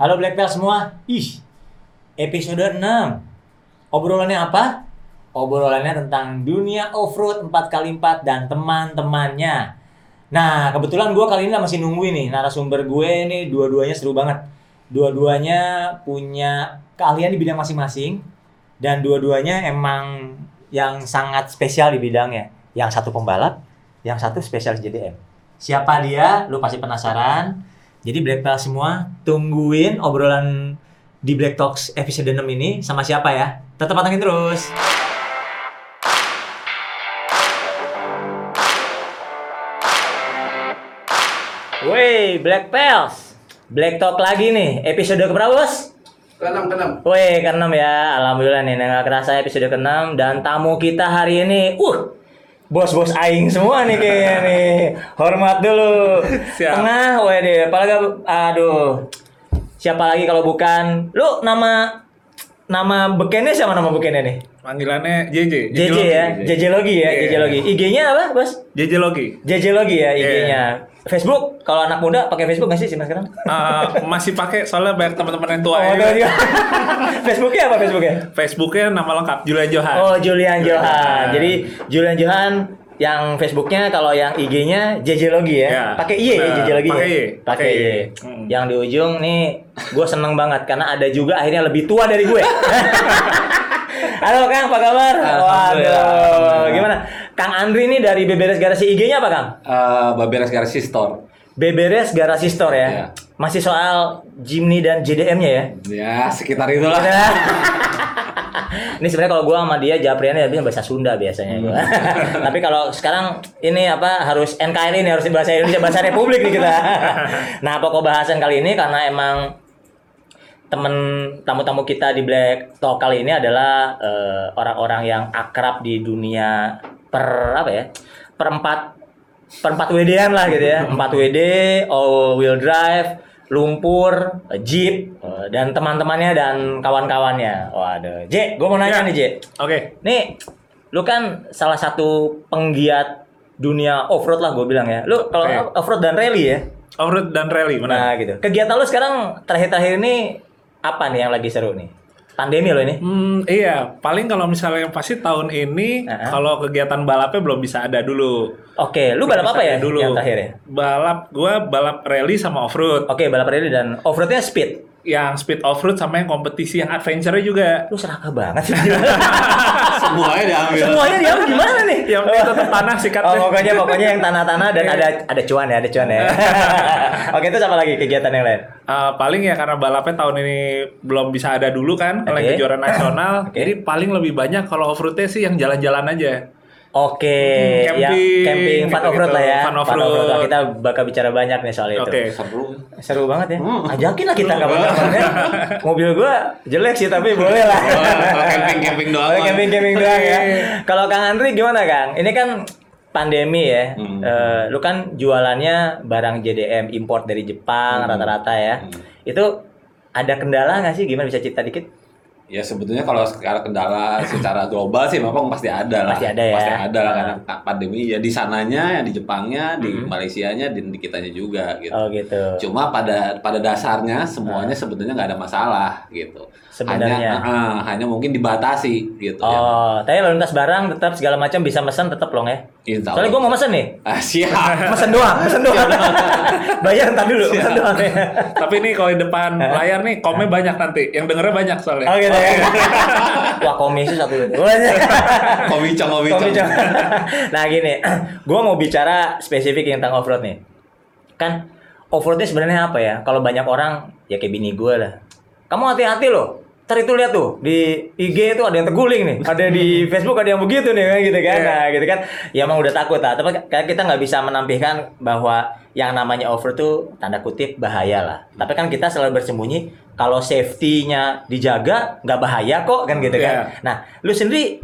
Halo Black Belt semua. Ih, episode 6. Obrolannya apa? Obrolannya tentang dunia off-road 4x4 dan teman-temannya. Nah, kebetulan gue kali ini masih nungguin nih narasumber gue ini dua-duanya seru banget. Dua-duanya punya keahlian di bidang masing-masing dan dua-duanya emang yang sangat spesial di bidangnya. Yang satu pembalap, yang satu spesialis JDM. Siapa dia? Lu pasti penasaran. Jadi Black Belt semua tungguin obrolan di Black Talks episode 6 ini sama siapa ya? Tetap pantengin terus. Wey, Black Pals. Black Talk lagi nih. Episode keberapa, Bos? Keenam, keenam. Woi, ke-6 ya. Alhamdulillah nih, nggak kerasa episode ke-6 dan tamu kita hari ini, uh, bos-bos aing semua nih kayaknya nih. Hormat dulu. Siap. Tengah, woi deh. Apalagi, aduh. Siapa lagi kalau bukan lu nama nama bekennya siapa nama bekennya nih? Panggilannya JJ. JJ ya, JJ Logi ya, Iya. JJ Logi. IG-nya apa, Bos? JJ Logi. JJ Logi ya Iya. IG-nya. Facebook, kalau anak muda pakai Facebook nggak sih sih mas sekarang? Eh, masih pakai soalnya banyak teman-teman yang tua Oh, ya. juga. Facebooknya apa Facebooknya? Facebooknya nama lengkap Julian Johan. Oh Julian Johan. Johan. Jadi Julian Johan yang Facebooknya kalau yang IG-nya JJ Logi ya. Ya. Pakai I ya Nah, JJ Logi. pakai ya? Pakai Pakai I. I. Hmm. Yang di ujung nih gue seneng banget karena ada juga akhirnya lebih tua dari gue. Halo Kang, apa kabar? Waduh, gimana? Kang Andri ini dari Beberes Garasi IG-nya apa Kang? Eh, Baberes Garasi Store. Beberes Garasi Store ya. Iya. Masih soal Jimny dan JDM-nya ya. Ya, sekitar itulah. ini sebenarnya kalau gua sama dia Japriannya bisa bahasa Sunda biasanya gua. Tapi kalau sekarang ini apa harus NKRI ini harus bahasa Indonesia bahasa Republik nih kita. nah, pokok bahasan kali ini karena emang temen tamu-tamu kita di Black Talk kali ini adalah eh, orang-orang yang akrab di dunia per apa ya? Perempat perempat WD-an lah gitu ya. 4 WD, all wheel drive, lumpur, jeep, eh, dan teman-temannya dan kawan-kawannya. Waduh, J, gue mau nanya Ya. nih J. Oke. Nih, lu kan salah satu penggiat dunia off-road lah gue bilang ya. Lu kalau Oke. off-road dan rally ya. Off-road dan rally Nah benar. gitu. Kegiatan lu sekarang terakhir-terakhir ini apa nih yang lagi seru nih? Pandemi lo ini. Hmm, iya, paling kalau misalnya yang pasti tahun ini Heeh. kalau kegiatan balapnya belum bisa ada dulu. Oke, lu balap apa ya Dulu. yang terakhir ya? Balap gua balap rally sama off-road. Oke, balap rally dan off-roadnya speed. Yang speed off-road sama yang kompetisi yang adventure juga. Lu serakah banget sih. Semuanya diambil. Semuanya dia gimana nih? Yang penting tetap tanah sikat Oh, pokoknya pokoknya yang tanah-tanah dan ada ada cuan ya, ada cuan ya. Oke, itu apa lagi kegiatan yang lain? Uh, paling ya karena balapnya tahun ini belum bisa ada dulu kan oleh Oke. kejuaraan nasional. Oke. Jadi paling lebih banyak kalau off-roadnya sih yang jalan-jalan aja. Oke, Hmm, ya camping, camping fun gitu-gitu. off-road lah ya. Fun off-road. Lah, Kita bakal bicara banyak nih soal itu. Oke. Seru. Seru banget ya. Hmm. Ajakin lah kita kapan-kapan ya. Mobil gua jelek sih tapi boleh lah. Oh, camping-camping doang. Oh, camping-camping doang ya. Oke. Kalau Kang Andri gimana Kang? Ini kan pandemi ya. Hmm. Eh, lu kan jualannya barang JDM import dari Jepang Hmm. rata-rata ya. Hmm. Itu ada kendala nggak sih? Gimana bisa cerita dikit? Ya sebetulnya kalau secara kendala secara global sih memang pasti ada lah. Pasti ada ya. Pasti ada lah Nah. karena pandemi ya di sananya, ya di Jepangnya, di Mhm. Malaysianya, di, di kitanya juga gitu. Oh gitu. Cuma pada pada dasarnya semuanya sebetulnya nggak ada masalah gitu. Sebenarnya. Hanya, ah, hanya mungkin dibatasi gitu. ya. Oh, tapi lalu lintas barang tetap segala macam bisa mesen tetap loh ya. Insya Soalnya gue mau mesen nih. Ah, siap. Mesen doang, mesen doang. Bayar ntar dulu, mesen doang ya. Tapi nih kalau di depan layar nih komnya banyak nanti. Yang dengernya banyak soalnya. Oh gitu ya. Wah komisi satu Banyak. Komicong, komicong. Komicong. nah gini, gue mau bicara spesifik tentang off-road nih. Kan off-roadnya sebenarnya apa ya? Kalau banyak orang, ya kayak bini gue lah. Kamu hati-hati loh. Ntar itu lihat tuh di IG itu ada yang terguling nih, ada di Facebook ada yang begitu nih, kan gitu kan, Iya. nah gitu kan, ya emang udah takut lah. Tapi kita nggak bisa menampilkan bahwa yang namanya over tuh tanda kutip bahaya lah. Tapi kan kita selalu bersembunyi kalau safety-nya dijaga nggak bahaya kok kan gitu kan. Iya. Nah, lu sendiri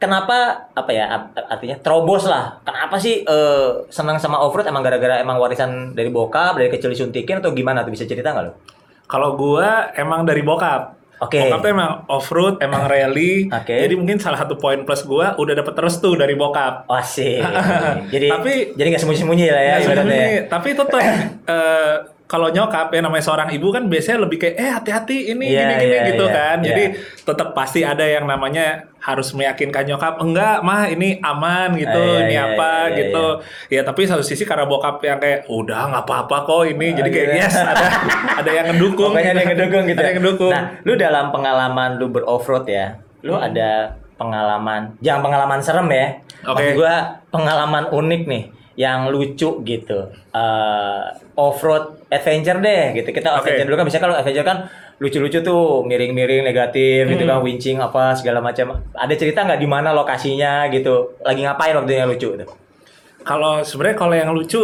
kenapa apa ya art- artinya terobos lah kenapa sih eh, senang sama off road emang gara-gara emang warisan dari bokap dari kecil disuntikin atau gimana tuh bisa cerita nggak lo? Kalau gua emang dari bokap. Oke. Bokap tuh emang off road, emang rally. Oke. Jadi mungkin salah satu poin plus gua udah dapet restu dari bokap. Oh sih. jadi Tapi- jadi nggak sembunyi-sembunyi lah ya ibaratnya. sembunyi. Tapi tetap eh, kalau nyokap ya namanya seorang ibu kan biasanya lebih kayak eh hati-hati ini Iya, gini-gini iya, gitu iya, kan. iya. Jadi tetap pasti ada yang namanya harus meyakinkan nyokap enggak mah ini aman gitu, Ah, iya, ini iya, apa iya, iya, gitu. Ya tapi satu sisi karena bokap yang kayak udah nggak apa-apa kok ini. Jadi kayak iya. yes ada ada yang ngedukung. Pokoknya ada yang ngedukung gitu. Ada yang ngedukung. Nah, lu dalam pengalaman lu beroffroad ya, lu Hmm. ada pengalaman, jangan pengalaman serem ya. Oke. Maksud gua pengalaman unik nih, yang lucu gitu. Eh offroad adventure deh gitu. Kita Oke. adventure dulu kan biasanya kalau adventure kan lucu-lucu tuh, miring-miring negatif gitu Hmm. kan, winching apa segala macam. Ada cerita nggak di mana lokasinya gitu? Lagi ngapain waktu yang lucu tuh? Kalau sebenarnya kalau yang lucu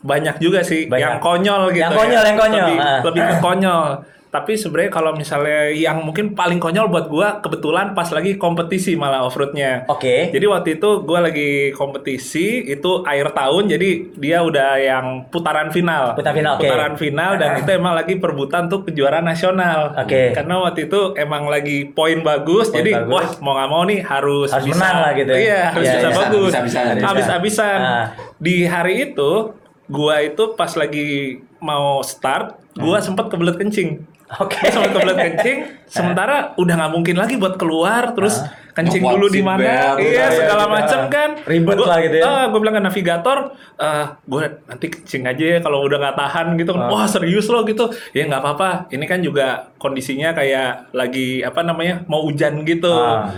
banyak juga sih Banyak. yang konyol gitu. Yang konyol, yang konyol. Lebih, Ah. lebih ke konyol. Tapi sebenarnya kalau misalnya yang mungkin paling konyol buat gua kebetulan pas lagi kompetisi malah off-roadnya. Oke. Jadi waktu itu gua lagi kompetisi itu akhir tahun jadi dia udah yang putaran final. Putaran final, oke. Putaran final dan itu emang lagi perebutan untuk kejuaraan nasional. Oke. Karena waktu itu emang lagi poin bagus Poin jadi bagus. wah mau nggak mau nih harus Harus bisa menang lah gitu ya. Iya, harus Iya, bisa iya. bagus. Habis-habisan. Habis-habisan. Ah. Di hari itu gua itu pas lagi mau start, gua sempet kebelet kencing. Oke. Gua sempet kebelet kencing, sementara udah nggak mungkin lagi buat keluar, terus kencing Ngepot dulu di mana, belt, iya gitu. segala Iya, macam gitu. kan. Ribet Gua- lah gitu ya. Ah, gua bilang ke navigator, eh gue nanti kencing aja ya kalau udah nggak tahan gitu. Ah. Wah serius loh gitu. Ya nggak apa-apa. Ini kan juga kondisinya kayak lagi apa namanya mau hujan gitu. Ah.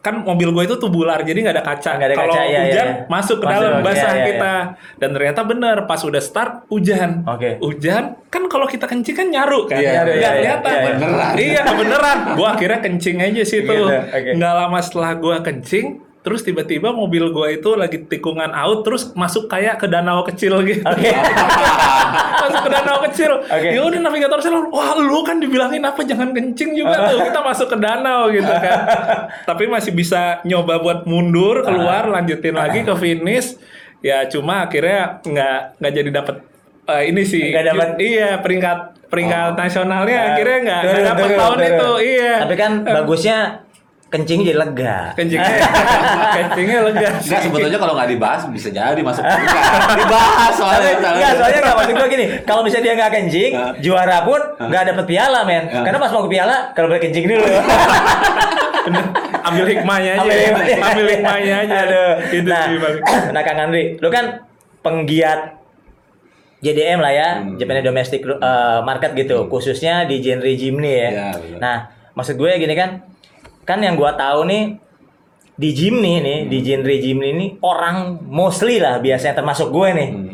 Kan mobil gue itu tubular jadi nggak ada kaca. Nggak ada Kalau kaca, iya, hujan iya, iya. masuk ke Masuk, dalam iya, basah iya, kita. Dan ternyata bener pas udah start hujan. Oke. Hujan kan kalau kita kencing kan nyaru kan. Iya, Nggak iya, iya, kelihatan. iya, iya. Beneran. Iya kebeneran. Gua akhirnya kencing aja sih tuh. Gitu, oke. Nggak lama setelah gua kencing, terus tiba-tiba mobil gua itu lagi tikungan out, terus masuk kayak ke danau kecil gitu. Oke. masuk ke danau kecil. Oke. Ya udah navigator saya lalu, wah lu kan dibilangin apa jangan kencing juga tuh. Kita masuk ke danau gitu kan. Tapi masih bisa nyoba buat mundur keluar, lanjutin lagi ke finish. Ya cuma akhirnya nggak nggak jadi dapet eh, ini sih. Nggak dapet- Iya peringkat peringkat nasionalnya akhirnya nggak turun, tahun itu. Iya. Tapi kan bagusnya kencing jadi lega. kencingnya kencingnya lega. Enggak sebetulnya kalau nggak dibahas bisa jadi masuk juga. dibahas soalnya. Enggak, soalnya nggak maksud gue gini. Kalau misalnya dia nggak kencing, juara pun nggak dapet piala, men. Karena pas mau ke piala, kalau boleh kencing dulu. Ambil hikmahnya aja. Ambil hikmahnya. ambil hikmahnya aja. Aduh. Itu nah, nah Kang Andri, lu kan penggiat JDM lah ya, Hmm. Japan Domestic uh, Market gitu, khususnya di genre Jimny ya. Iya, betul. nah, maksud gue gini kan, kan yang gua tahu nih di Jimny nih, di genre Jimny ini orang mostly lah biasanya termasuk gue nih. Hmm.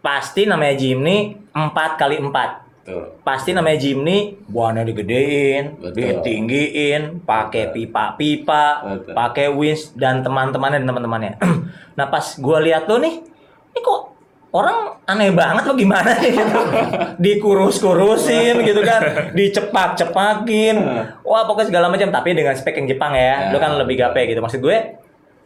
Pasti namanya Jimny 4 kali 4 Tuh. pasti namanya Jimny buahnya digedein, Betul. ditinggiin, pakai pipa-pipa, pakai winch dan teman-temannya dan teman-temannya. nah pas gua lihat tuh nih, ini kok orang aneh banget lo gimana nih? Dikurus-kurusin gitu kan, dicepak-cepakin, wah pokoknya segala macam. Tapi dengan spek yang Jepang ya, Ya, lu kan lebih gape gitu. Maksud gue,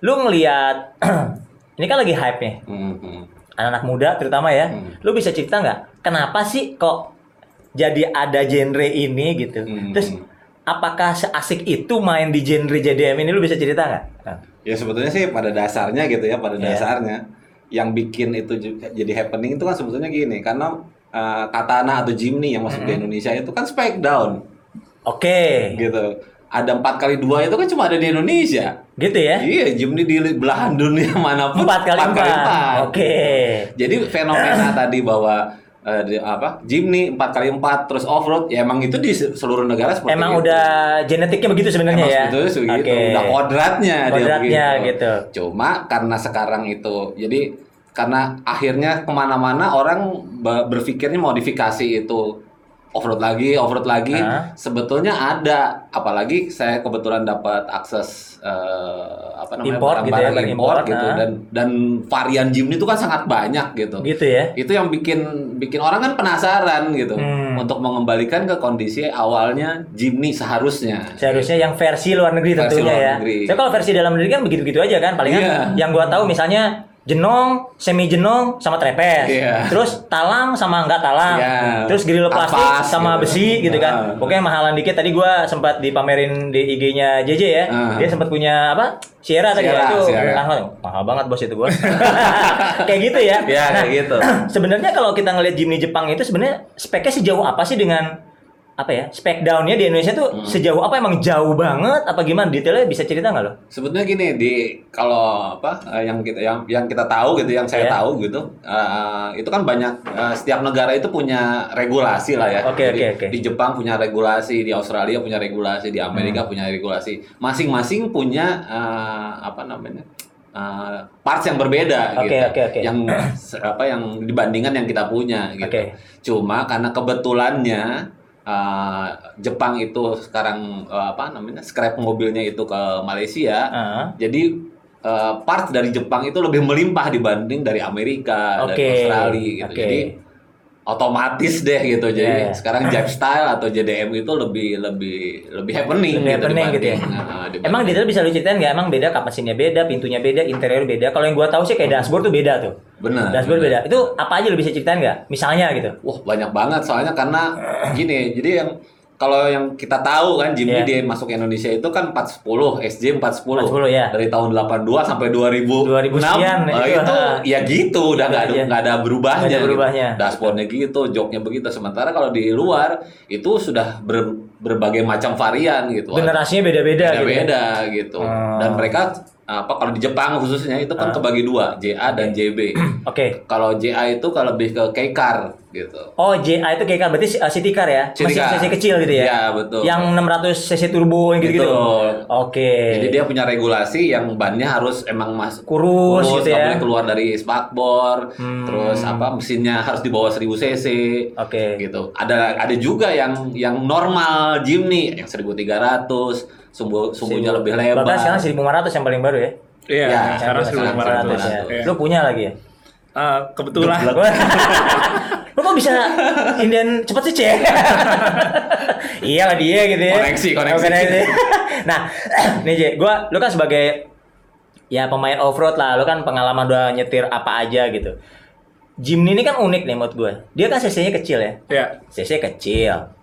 lu ngelihat ini kan lagi hype nih, Hmm, hmm. anak-anak muda terutama ya, Hmm. lu bisa cerita nggak kenapa sih kok jadi ada genre ini gitu? Hmm. Terus apakah seasik itu main di genre JDM ini? Lu bisa cerita nggak? Ya sebetulnya sih pada dasarnya gitu ya, pada Iya. dasarnya yang bikin itu ju- jadi happening itu kan sebetulnya gini, karena eh, katana atau Jimny yang masuk di Indonesia itu kan spike down Oke, gitu. Ada empat kali dua itu kan cuma ada di Indonesia. gitu ya? Iya, Jimny di belahan dunia mana pun Empat kali empat. Oke. Jadi fenomena tadi bahwa eh, di- apa Jimny empat kali empat terus off road ya emang itu di se- seluruh negara seperti Emang itu. udah genetiknya begitu sebenarnya ya? sebetulnya segitu, Oke. udah kodratnya, Kodratnya dia begitu. gitu. Cuma karena sekarang itu, jadi karena akhirnya ke mana-mana orang be- berpikirnya modifikasi itu off-road lagi, off-road lagi. Hah? Sebetulnya ada, apalagi saya kebetulan dapat akses eh, apa namanya Import gitu ya, import import, gitu ah. dan dan varian Jimny itu kan sangat banyak gitu Gitu ya? itu yang bikin bikin orang kan penasaran gitu Hmm. untuk mengembalikan ke kondisi awalnya Jimny seharusnya. Seharusnya yang versi luar negeri Versi tentunya luar ya. negeri. Saya kalau versi dalam negeri kan begitu-begitu aja kan. Palingan Iya. yang gua tahu misalnya jenong, semi jenong sama trepes. Iya. Terus talang sama enggak talang. Iya. Terus grill plastik Ampas, sama gitu. besi gitu kan. Ah. Pokoknya mahalan dikit. Tadi gua sempat dipamerin di IG-nya JJ ya. Ah. Dia sempat punya apa? Sierra tadi ya. Sierra, Itu mahal, mahal banget bos itu gua. kayak gitu ya. Iya, kayak gitu. sebenarnya kalau kita ngelihat Jimny Jepang itu sebenarnya speknya sejauh apa sih dengan apa ya spek downnya di Indonesia tuh Hmm. sejauh apa emang jauh banget apa gimana detailnya bisa cerita nggak lo? Sebetulnya gini di kalau apa eh, yang kita yang yang kita tahu gitu yang saya Ya. tahu gitu eh, itu kan banyak eh, setiap negara itu punya regulasi lah ya. Oke, oke, oke. Di Jepang punya regulasi, di Australia punya regulasi, di Amerika Hmm. punya regulasi. Masing-masing punya eh, apa namanya? eh, parts yang berbeda Oke, gitu. oke, oke. Yang apa yang dibandingkan yang kita punya gitu. Oke. Cuma karena kebetulannya eh, Jepang itu sekarang eh, apa namanya scrap mobilnya itu ke Malaysia, Ah. jadi eh, part dari Jepang itu lebih melimpah dibanding dari Amerika, Oke, dari Australia gitu. oke. Jadi otomatis deh gitu. Jadi Iya. sekarang Jive Style atau JDM itu lebih lebih lebih happening Lebih gitu happening gitu ya. dibanding- Emang detail bisa lu ceritain nggak? Emang beda kapasinya beda, pintunya beda, interior beda. Kalau yang gua tahu sih kayak dashboard tuh beda tuh. benar. Dashboard benar. beda. Itu apa aja lu bisa ceritain nggak? Misalnya gitu. Wah banyak banget soalnya karena gini jadi yang kalau yang kita tahu kan Jimny Iya. dia masuk Indonesia itu kan 410 SJ 410 410, ya. dari tahun 82 sampai 2000 2000 sekian, Eh, itu, itu ha. ya gitu udah nggak ada Iya. nggak ada berubahnya Nggak ada gitu. berubahnya. dashboardnya gitu joknya begitu sementara kalau di luar itu sudah ber- berbagai macam varian gitu Generasinya beda-beda gitu. ya. beda gitu Hmm. dan mereka apa kalau di Jepang khususnya itu kan kebagi dua JA dan JB Oke. kalau JA itu kalau lebih ke K-car gitu Oh, JA itu kayak berarti uh, city car ya? City Mesin car. cc kecil gitu ya? Iya, betul. Yang 600 cc turbo yang gitu-gitu. Betul. Oke. Jadi dia punya regulasi yang bannya harus emang mas Kurus gitu nggak ya. boleh keluar dari spakbor, Hmm. terus apa mesinnya harus di bawah 1000 cc. Oke. Gitu. Ada ada juga yang yang normal Jimny yang 1300, sumbu sumbunya lebih lebar. Bahkan sekarang 1500 yang paling baru ya. Iya, Ya, sekarang sekarang 1500. 1500 ya. Iya. Lu punya lagi ya? Ah, kebetulan. Lu kok bisa inden cepet sih, Cek? iya lah dia gitu ya. Koneksi, koneksi. nah, nih Cek, gua lu kan sebagai ya pemain off-road lah, lu kan pengalaman udah nyetir apa aja gitu. Jimny ini kan unik nih menurut gue. Dia kan cc-nya kecil ya. Ya. cc kecil.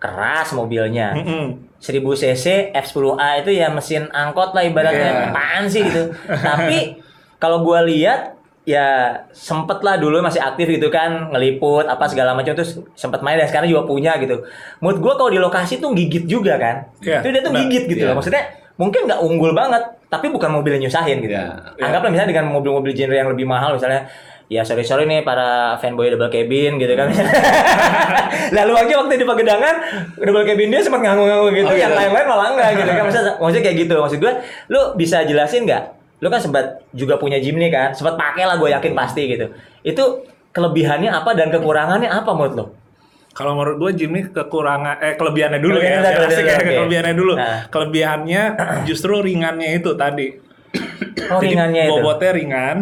Keras mobilnya. Mm-mm. 1000 cc F10A itu ya mesin angkot lah ibaratnya. Iya. apaan sih gitu. Tapi kalau gua lihat ya sempet lah dulu masih aktif gitu kan ngeliput apa segala macam terus sempet main dan sekarang juga punya gitu. Menurut gua kalau di lokasi tuh gigit juga kan. Iya, itu dia tuh gigit gitu Iya. loh. Maksudnya mungkin nggak unggul banget tapi bukan mobil yang nyusahin gitu. Iya. anggaplah misalnya dengan mobil-mobil genre yang lebih mahal misalnya ya sorry sorry nih para fanboy double cabin gitu kan lalu aja waktu di Pagedangan double cabin dia sempat nganggu-nganggu gitu Oh, yang iya. lain-lain malah enggak gitu kan maksudnya, maksudnya kayak gitu maksud gue lu bisa jelasin nggak lu kan sempat juga punya Jimny kan sempat pakai lah gue yakin pasti gitu itu kelebihannya apa dan kekurangannya apa menurut lo Kalau menurut gue Jimny kekurangan eh kelebihannya dulu ya, Kelebihannya, biar asik ya, kelebihannya, oke. kelebihannya dulu. Nah. Kelebihannya justru ringannya itu tadi. oh Jadi ringannya itu oke bobotnya ringan.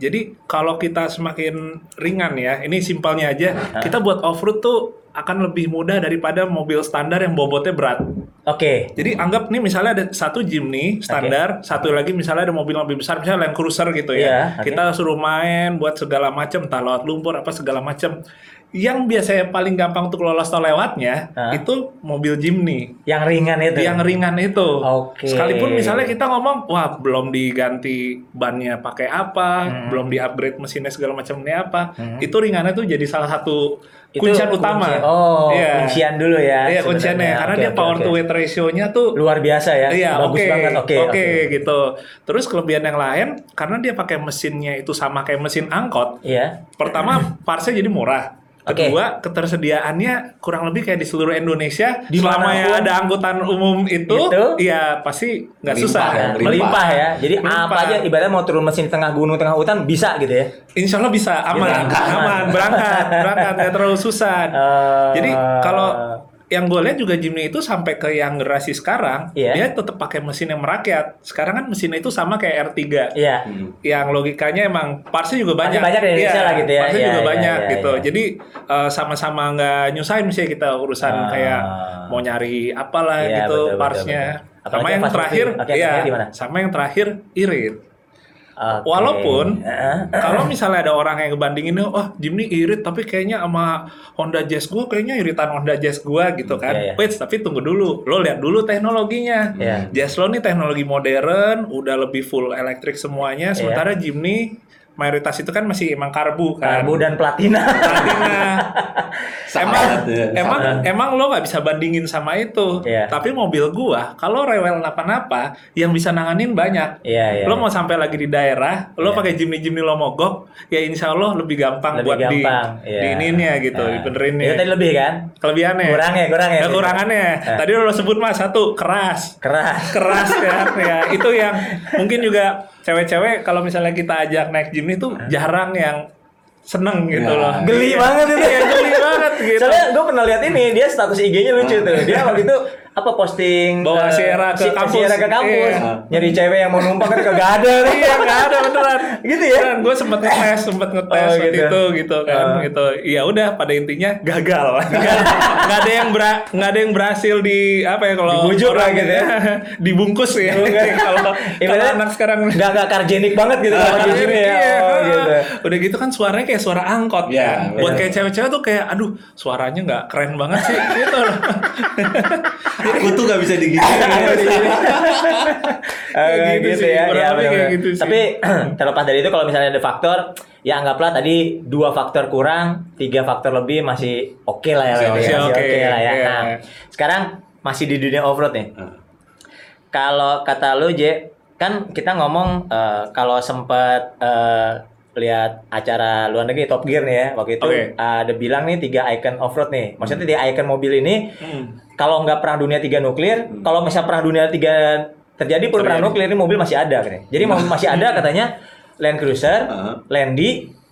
Jadi kalau kita semakin ringan ya, ini simpelnya aja, Ah. kita buat off road tuh akan lebih mudah daripada mobil standar yang bobotnya berat. oke Jadi anggap nih misalnya ada satu Jimny standar, satu lagi misalnya ada mobil lebih besar, misalnya Land Cruiser gitu ya. oke. Kita suruh main buat segala macam, entah lewat lumpur apa segala macam. Yang biasanya paling gampang untuk lolos tol lewatnya Hah? itu mobil Jimny. yang ringan itu Yang ringan itu. Oke. Sekalipun misalnya kita ngomong, wah belum diganti bannya pakai apa, Hmm. belum di-upgrade mesinnya segala macamnya apa, itu ringannya tuh jadi salah satu Itu kuncian utama. kunci- oh Iya. kuncian dulu ya Iya kunciannya, sebenarnya. karena Oke, dia power oke. to weight ratio-nya tuh luar biasa ya Iya, bagus oke, banget oke oke, gitu. Terus kelebihan yang lain, karena dia pakai mesinnya itu sama kayak mesin angkot. iya Pertama, partsnya jadi murah. Kedua, ketersediaannya kurang lebih kayak di seluruh Indonesia. Di Selama yang ada angkutan umum itu, Itu. iya pasti nggak susah. ya, melimpah. Melimpah. ya jadi Melimpah. apa aja ibaratnya mau turun mesin di tengah gunung tengah hutan bisa gitu ya Insya Allah bisa aman, berangkat. aman, berangkat, berangkat nggak terlalu susah. Eh, Jadi kalau yang gue lihat juga Jimny itu sampai ke yang generasi sekarang, Iya. dia tetap pakai mesin yang merakyat. Sekarang kan mesinnya itu sama kayak R3. iya Hmm. yang logikanya emang partsnya juga banyak. Masih banyak di Indonesia Iya, lah gitu ya. Partsnya Iya, juga iya, banyak iya, gitu. iya. Jadi eh, sama-sama nggak nyusahin misalnya kita urusan Ah. kayak mau nyari apalah Iya, gitu betul, betul, partsnya. betul. Apalagi Sama yang yang terakhir, moving. Oke, iya, terakhir gimana? sama yang terakhir irit. Oke. Walaupun kalau misalnya ada orang yang ngebandingin, oh Jimny irit tapi kayaknya sama Honda Jazz gua kayaknya iritan Honda Jazz gua gitu kan. Iya, iya. Wait, tapi tunggu dulu. Lo lihat dulu teknologinya. Iya. Jazz lo nih teknologi modern, udah lebih full elektrik semuanya. Iya. Sementara Jimny mayoritas itu kan masih emang karbu kan. Karbu dan platina. Platina. emang ya. emang emang lo nggak bisa bandingin sama itu. Iya. Tapi mobil gua kalau rewel napa-napa yang bisa nanganin banyak. Iya, iya. Lo mau sampai lagi di daerah, lo Iya. pakai Jimny Jimny lo mogok, ya insya Allah lebih gampang Lebih buat gampang. di iya. diininya gitu, Nah, dibenerinnya. Itu tadi lebih kan? Kelebihannya. Kurangnya, kurangnya. Kekurangannya. Nah. Tadi lo sebut mas satu keras Keras. keras ya ya itu yang mungkin juga cewek-cewek kalau misalnya kita ajak naik Jimny tuh jarang yang seneng gitu Ya. loh Geli banget itu. Iya, geli banget gitu Soalnya gue pernah lihat ini, dia status IG-nya lucu tuh. Dia waktu itu apa posting Bawa eh, Sierra ke si- kampus. Sierra ke kampus. Iya. Nyari cewek yang mau numpang kan kagak ada. iya nggak ada beneran Gitu ya? gue sempet ngetes sempet ngetes Oh, waktu gitu. itu gitu kan Oh. gitu ya udah pada intinya gagal nggak ada yang ber nggak ada yang berhasil di apa ya kalau Dibujuk lah gitu ya. dibungkus ya kalau kalau anak sekarang Nggak nggak karjenik banget gitu Ah, di sini ya. iya. Oh, gitu. Udah gitu kan suaranya kayak suara angkot Iya, kan. bener. Buat kayak cewek-cewek tuh kayak aduh suaranya nggak keren banget sih gitu loh. Aku tuh gak bisa digituin. Eh, Kayak gitu gitu, sih, ya. ya gitu sih. Tapi terlepas dari itu kalau misalnya ada faktor, ya anggaplah tadi dua faktor kurang, tiga faktor lebih masih oke lah ya. Masih Wei, oke, masih oke, oke lah ya. Nah, sekarang masih di dunia off-road nih. Hmm. Kalau kata lu J, kan kita ngomong eh, kalau sempat eh, lihat acara luar negeri Top Gear nih ya waktu itu Oke. ada bilang nih tiga icon off-road nih. Maksudnya tiga icon mobil ini Hmm. Kalau nggak perang dunia tiga nuklir, kalau misalnya perang dunia tiga terjadi pun perang nuklir ini mobil masih ada kan? Jadi masih ada katanya Land Cruiser, Heeh. Landy,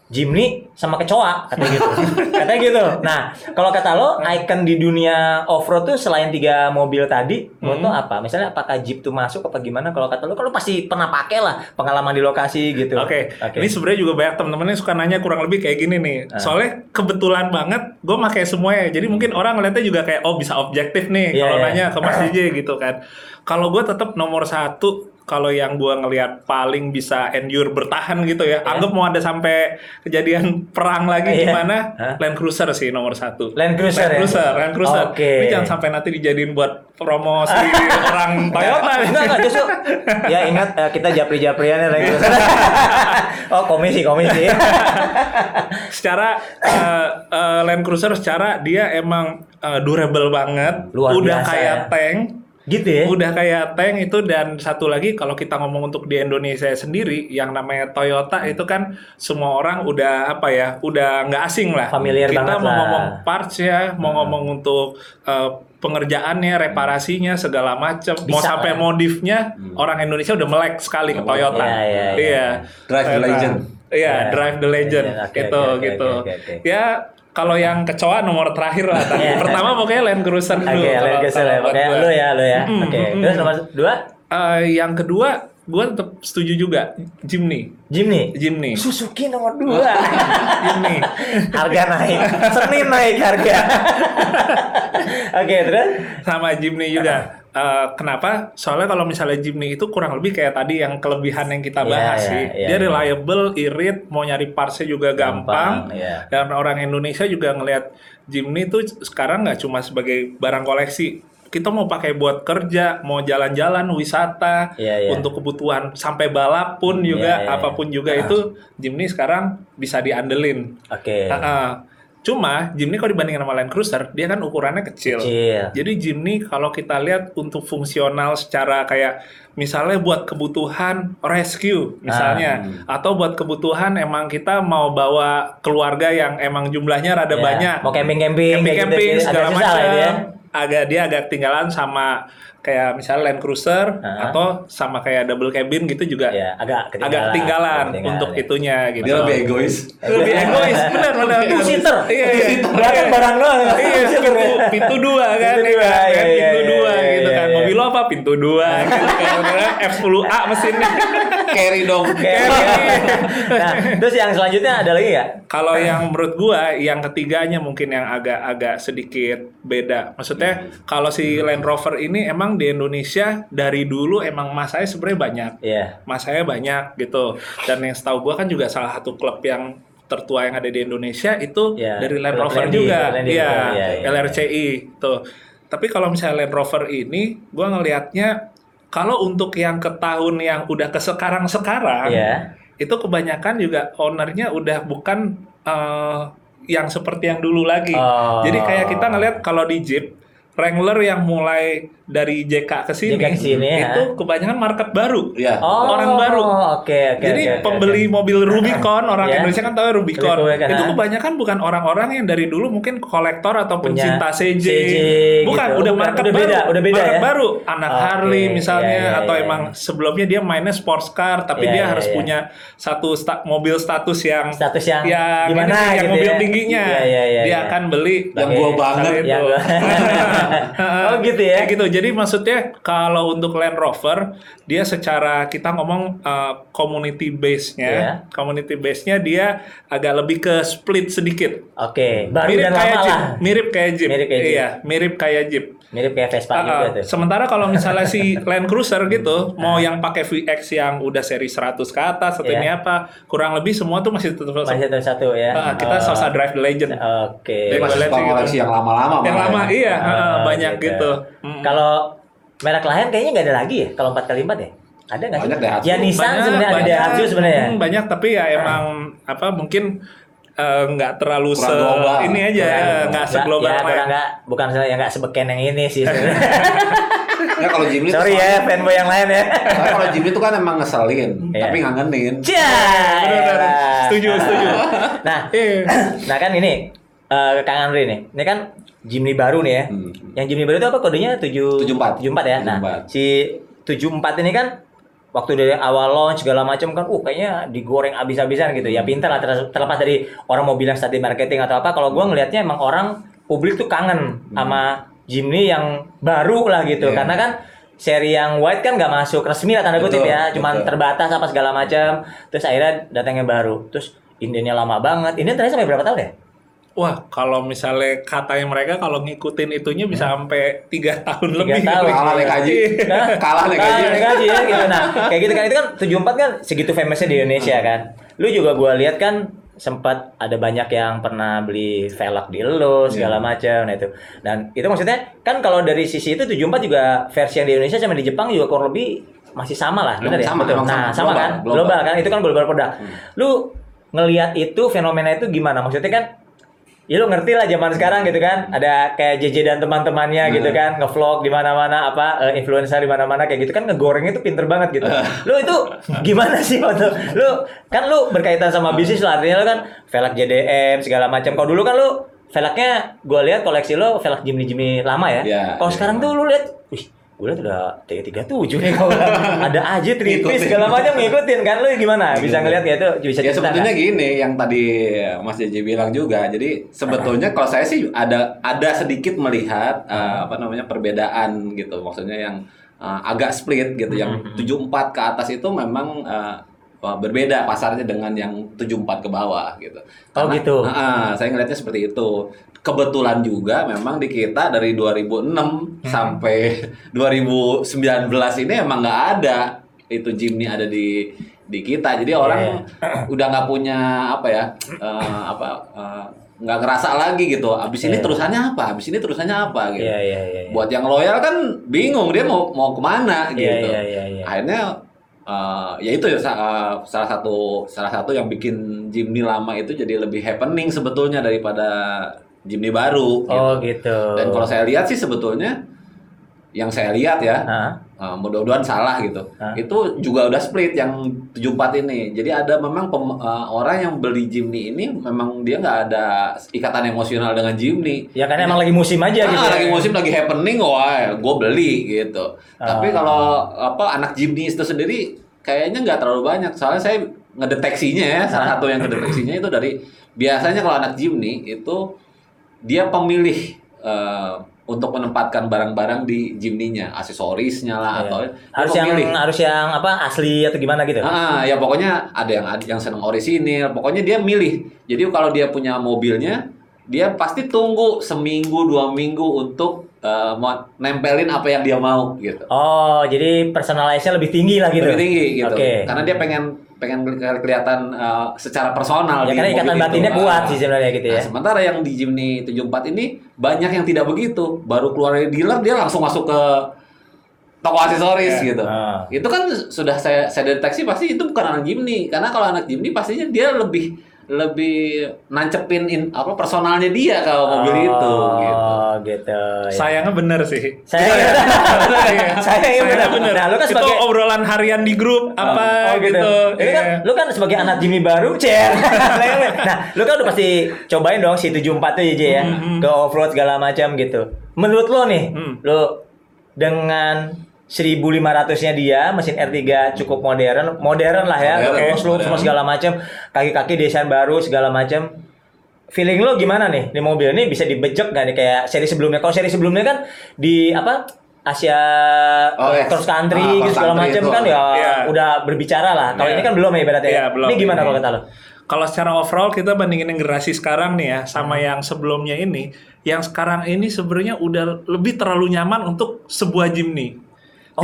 Jimny sama kecoa katanya gitu. katanya gitu. Nah, kalau kata lo icon di dunia off-road tuh selain tiga mobil tadi, menurut lo apa? Misalnya apakah Jeep tuh masuk apa gimana? Kalau kata lo kalau pasti pernah pakai lah pengalaman di lokasi gitu. Oke, ini sebenarnya juga banyak teman-teman yang suka nanya kurang lebih kayak gini nih. Ah. Soalnya kebetulan banget gue pakai semuanya. Jadi mungkin orang ngeliatnya juga kayak oh bisa objektif nih Iya, kalau iya. nanya ke Mas DJ gitu kan. Kalau gue tetap nomor satu kalau yang gue ngelihat paling bisa endure bertahan gitu ya. Iya. Anggap mau ada sampai kejadian perang lagi Iya. gimana? Hah? Land Cruiser sih nomor satu. Land Cruiser Land ya? Cruiser, Land Cruiser. Oke. Ini jangan sampai nanti dijadiin buat promosi orang Toyota. Enggak, enggak, justru ya ingat eh, kita japri-japrian ya Land Cruiser. oh, komisi, komisi. secara uh, uh, Land Cruiser secara dia emang uh, durable banget, Luar udah biasa kayak ya. tank, gitu ya. udah kayak tank itu dan satu lagi kalau kita ngomong untuk di Indonesia sendiri yang namanya Toyota itu kan semua orang udah apa ya, udah nggak asing lah. Familiar kita banget mau lah. Hmm. ngomong parts ya, mau ngomong untuk uh, pengerjaannya, reparasinya segala macam, mau sampai lah. modifnya orang Indonesia udah melek sekali ke Oh, Toyota. iya, iya, iya. Drive the legend. Iya, Iya. Drive the Legend Oke, gitu oke, oke, gitu. oke, oke. Ya kalau yang kecoa nomor terakhir lah. Iya. Pertama pokoknya Land Cruiser dulu. Oke, kalau- Land Cruiser ya. gua. lu ya, lu ya. Mm, Oke. mm, Terus nomor dua, Eh, yang kedua, gue tetap setuju juga Jimny. Jimny. Jimny. Suzuki nomor dua. Jimny. harga naik. Senin naik harga. Oke, terus? Sama Jimny juga. Eh, kenapa? Soalnya kalau misalnya Jimny itu kurang lebih kayak tadi yang kelebihan yang kita Iya, bahas iya, sih. iya, Dia iya. reliable, irit, mau nyari partsnya juga gampang. iya. Dan orang Indonesia juga ngelihat Jimny itu sekarang nggak cuma sebagai barang koleksi. Kita mau pakai buat kerja, mau jalan-jalan, wisata, Iya, iya. untuk kebutuhan sampai balap pun juga, Iya, iya, apa pun juga itu Jimny sekarang bisa diandelin. Oke. Heeh. Cuma Jimny kalau dibandingin sama Land Cruiser, dia kan ukurannya kecil. Kecil. Jadi Jimny kalau kita lihat untuk fungsional secara kayak misalnya buat kebutuhan rescue misalnya atau buat kebutuhan emang kita mau bawa keluarga yang emang jumlahnya rada Ya, banyak Mau camping-camping, camping-camping gitu, segala macam ya. agak dia agak ketinggalan sama kayak misalnya Land Cruiser Ah. atau sama kayak double cabin gitu juga Ya, agak ketinggalan. agak ketinggalan untuk ya. itunya gitu Dia lebih egois. lebih egois benar benar Two seater. iya iya Belakang barang doang. iya pintu pintu dua kan Pintu ya dua, kan? iya, iya, pintu iya, dua gitu kan mobil lo apa? Pintu dua gitu kan. F10A mesinnya. Carry dong. nah, terus yang selanjutnya ada lagi nggak? Kalau yang menurut gua yang ketiganya mungkin yang agak-agak sedikit beda. Maksudnya kalau si Land Rover ini emang di Indonesia dari dulu emang masanya sebenarnya banyak. Iya. Masanya banyak gitu. Dan yang setahu gua kan juga salah satu klub yang tertua yang ada di Indonesia itu Iya, dari Land Rover Landy, juga. Landy, Iya, iya, iya. LRCI tuh. Tapi kalau misalnya Land Rover ini gua ngelihatnya kalau untuk yang ke tahun yang udah ke sekarang-sekarang Iya. itu kebanyakan juga ownernya udah bukan eh, yang seperti yang dulu lagi. Oh. Jadi kayak kita ngelihat kalau di Jeep Wrangler yang mulai dari JK ke sini, JK ke sini, ya. itu kebanyakan market baru. Iya. Oh, Orang baru. Oke, oke. Jadi oke, oke, pembeli oke. mobil Rubicon orang Ya. Indonesia kan tahu Rubicon. Rubicon, itu ha? kebanyakan bukan orang-orang yang dari dulu mungkin kolektor atau Punya pencinta CJ. CJ bukan, gitu. udah market udah baru. beda, udah beda market ya? baru. Anak Oke, Harley misalnya iya, iya, atau iya. emang sebelumnya dia mainnya sports car tapi Iya, dia iya, harus iya. punya satu sta- mobil status yang status yang, yang gimana ini, yang gitu mobil ya. tingginya. Iya, iya, iya, dia iya. akan beli Yang gua banget. Yang itu. gua- oh gitu ya. Kayak gitu. Jadi maksudnya kalau untuk Land Rover dia secara kita ngomong uh, community base-nya, Iya. community base-nya dia agak lebih ke split sedikit. Oke, baru mirip dan kayak lama Jeep, lah. mirip kayak Jeep. Mirip kayak Jeep. Iya, mirip kayak Jeep. Mirip kayak Vespa Uh, juga uh, tuh. sementara kalau misalnya si Land Cruiser gitu, mau yang pakai VX yang udah seri 100 ke atas atau Iya. ini apa, kurang lebih semua tuh masih tetap Masih satu satu ya. Uh, kita Oh. Salsa Drive the Legend. Oke. Masih suka sih gitu. yang lama-lama. Yang malah lama ya. iya, uh, Oh, banyak gitu. Mm. Kalau merek lain kayaknya nggak ada lagi ya kalau 4 kali 4 ya? Ada nggak sih? Banyak. Ya Nissan sebenarnya ada. Daihatsu sebenarnya. Hmm, banyak tapi ya emang apa mungkin eh, nggak terlalu Kurang se global. ini aja ya, nggak Nggak- seglobal ya, kurang nggak bukan ya nggak sebeken yang ini sih. Ya kalau Jimny tuh Sorry ya fanboy yang lain ya. soalnya kalau Jimny itu kan emang ngeselin, Iya. tapi ngangenin. Cia. Bener-bener. elah. Setuju, setuju. Nah, Iya. nah kan ini eh Kang Andre nih. Ini kan Jimny baru nih ya. Hmm. Yang Jimny baru itu apa kodenya? 7 74. 74 ya. Nah, 74. si 74 ini kan waktu dari awal launch segala macam kan uh kayaknya digoreng abis-abisan gitu. Ya pintar lah ter- terlepas dari orang mau bilang strategi marketing atau apa. Kalau gua ngelihatnya emang orang publik tuh kangen sama Jimny yang baru lah gitu. Iya. Karena kan seri yang white kan nggak masuk resmi lah tanda kutip ya, cuman betul. terbatas apa segala macam. Terus akhirnya datangnya baru. Terus Indiannya lama banget. Ini terakhir sampai berapa tahun ya? Wah, kalau misalnya katanya mereka kalau ngikutin itunya bisa sampai tiga tahun Hmm. Tiga lebih. tahun. Kalah nih kaji. Hah? Kalah nih kaji. Nah, gaji ya gitu. Nah, kayak gitu kan itu kan 74 kan segitu famousnya di Indonesia kan. Lu juga gua lihat kan sempat ada banyak yang pernah beli velg di lu segala Iya. macam nah itu. Dan itu maksudnya kan kalau dari sisi itu 74 juga versi yang di Indonesia sama di Jepang juga kurang lebih masih sama lah, benar ya? Sama, Betul. Nah, sama. sama, Global, kan? global. Global kan? Itu kan global produk. Lu ngelihat itu fenomena itu gimana? Maksudnya kan Ya lu ngerti lah zaman sekarang gitu kan, ada kayak JJ dan teman-temannya Hmm. gitu kan, ngevlog di mana-mana apa eh, influencer di mana-mana kayak gitu kan ngegorengnya tuh pinter banget gitu. lu itu gimana sih waktu lu kan lu berkaitan sama bisnis lah artinya lu kan velg JDM segala macam. Kalau dulu kan lu velgnya gua lihat koleksi lu velg Jimny Jimny lama ya. Iya, Kalau iya. sekarang tuh lu lihat, wih gue lihat udah T37 nih kalau ada aja tripis Ngikutin. segala macam ngikutin kan lu gimana bisa ngelihat kayak itu bisa Ya sebetulnya kan? gini yang tadi Mas JJ bilang juga. Jadi sebetulnya kalau saya sih ada ada sedikit melihat eh, apa namanya perbedaan gitu. Maksudnya yang eh, agak split gitu. Yang 74 ke atas itu memang wah, berbeda pasarnya dengan yang 74 ke bawah gitu. Oh, gitu. Ah, ah, saya ngelihatnya seperti itu. Kebetulan juga memang di kita dari 2006 sampai 2019 ini emang nggak ada itu Jimny ada di di kita. Jadi orang udah nggak punya apa ya eh, apa eh, nggak ngerasa lagi gitu. Abis ini Iya. terusannya apa? Abis ini terusannya apa gitu. Iya iya iya. iya. Buat yang loyal kan bingung dia mau mau ke mana Iya, gitu. iya, iya, iya. Akhirnya eh, ya itu ya eh, salah satu salah satu yang bikin Jimny lama itu jadi lebih happening sebetulnya daripada Jimny baru. Oh gitu. gitu. Dan kalau saya lihat sih sebetulnya yang saya lihat ya, eh, mudah-mudahan salah gitu. Hah? Itu juga udah split yang 74 ini. Jadi ada memang pem- eh, orang yang beli Jimny ini memang dia nggak ada ikatan emosional dengan Jimny. Ya kan emang lagi musim aja Ah, gitu. ya. lagi musim lagi happening, wah, gue beli gitu. Tapi Ah. kalau apa anak Jimny itu sendiri kayaknya nggak terlalu banyak. Soalnya saya ngedeteksinya ya, salah satu yang ngedeteksinya itu dari biasanya kalau anak Jimny itu dia pemilih eh, untuk menempatkan barang-barang di Jimny-nya, aksesorisnya lah Iya. atau harus yang memilih. harus yang apa asli atau gimana gitu. Ah, ya pokoknya ada yang yang seneng orisinil, pokoknya dia milih. Jadi kalau dia punya mobilnya, dia pasti tunggu seminggu dua minggu untuk mau nempelin apa yang dia mau gitu. Oh, jadi personalize-nya lebih tinggi lah gitu. Lebih tinggi gitu. Oke. Karena dia pengen pengen keli- kelihatan eh, secara personal Ya di karena ikatan batinnya itu. kuat sih sebenarnya gitu ya. Nah, sementara yang di Jimny 74 ini banyak yang tidak begitu. Baru keluar dari dealer dia langsung masuk ke toko aksesoris Iya. gitu. Ah. Itu kan sudah saya saya deteksi pasti itu bukan anak Jimny karena kalau anak Jimny pastinya dia lebih lebih nancepin in, apa personalnya dia kalau mobil itu gitu. Oh, gitu. ya. Sayangnya bener sih. Saya Iya. Sayangnya Sayangnya bener. Nah, lu kan itu sebagai obrolan harian di grup apa Oh gitu. Ini kan Iya. lu kan sebagai anak Jimmy baru, cer. nah, lu kan udah pasti cobain dong si 74 tuh aja ya. Hmm, hmm. Ke off-road segala macam gitu. Menurut lo nih, Hmm. lu dengan 1500-nya dia, mesin R3 cukup modern, modern lah ya, Modern, semua segala macam, kaki-kaki desain baru segala macam. Feeling lo gimana nih? Di mobil ini bisa dibejek gak nih kayak seri sebelumnya? Kalau seri sebelumnya kan di apa? Asia Oh, yes. cross country Ah, gitu segala macam kan ya Iya. udah berbicara lah. Kalau Iya. ini kan belum ya ibaratnya. Iya, belum. Ini gimana kalau kata lo? Kalau secara overall kita bandingin yang generasi sekarang nih ya sama Hmm. yang sebelumnya ini, yang sekarang ini sebenarnya udah lebih terlalu nyaman untuk sebuah Jimny.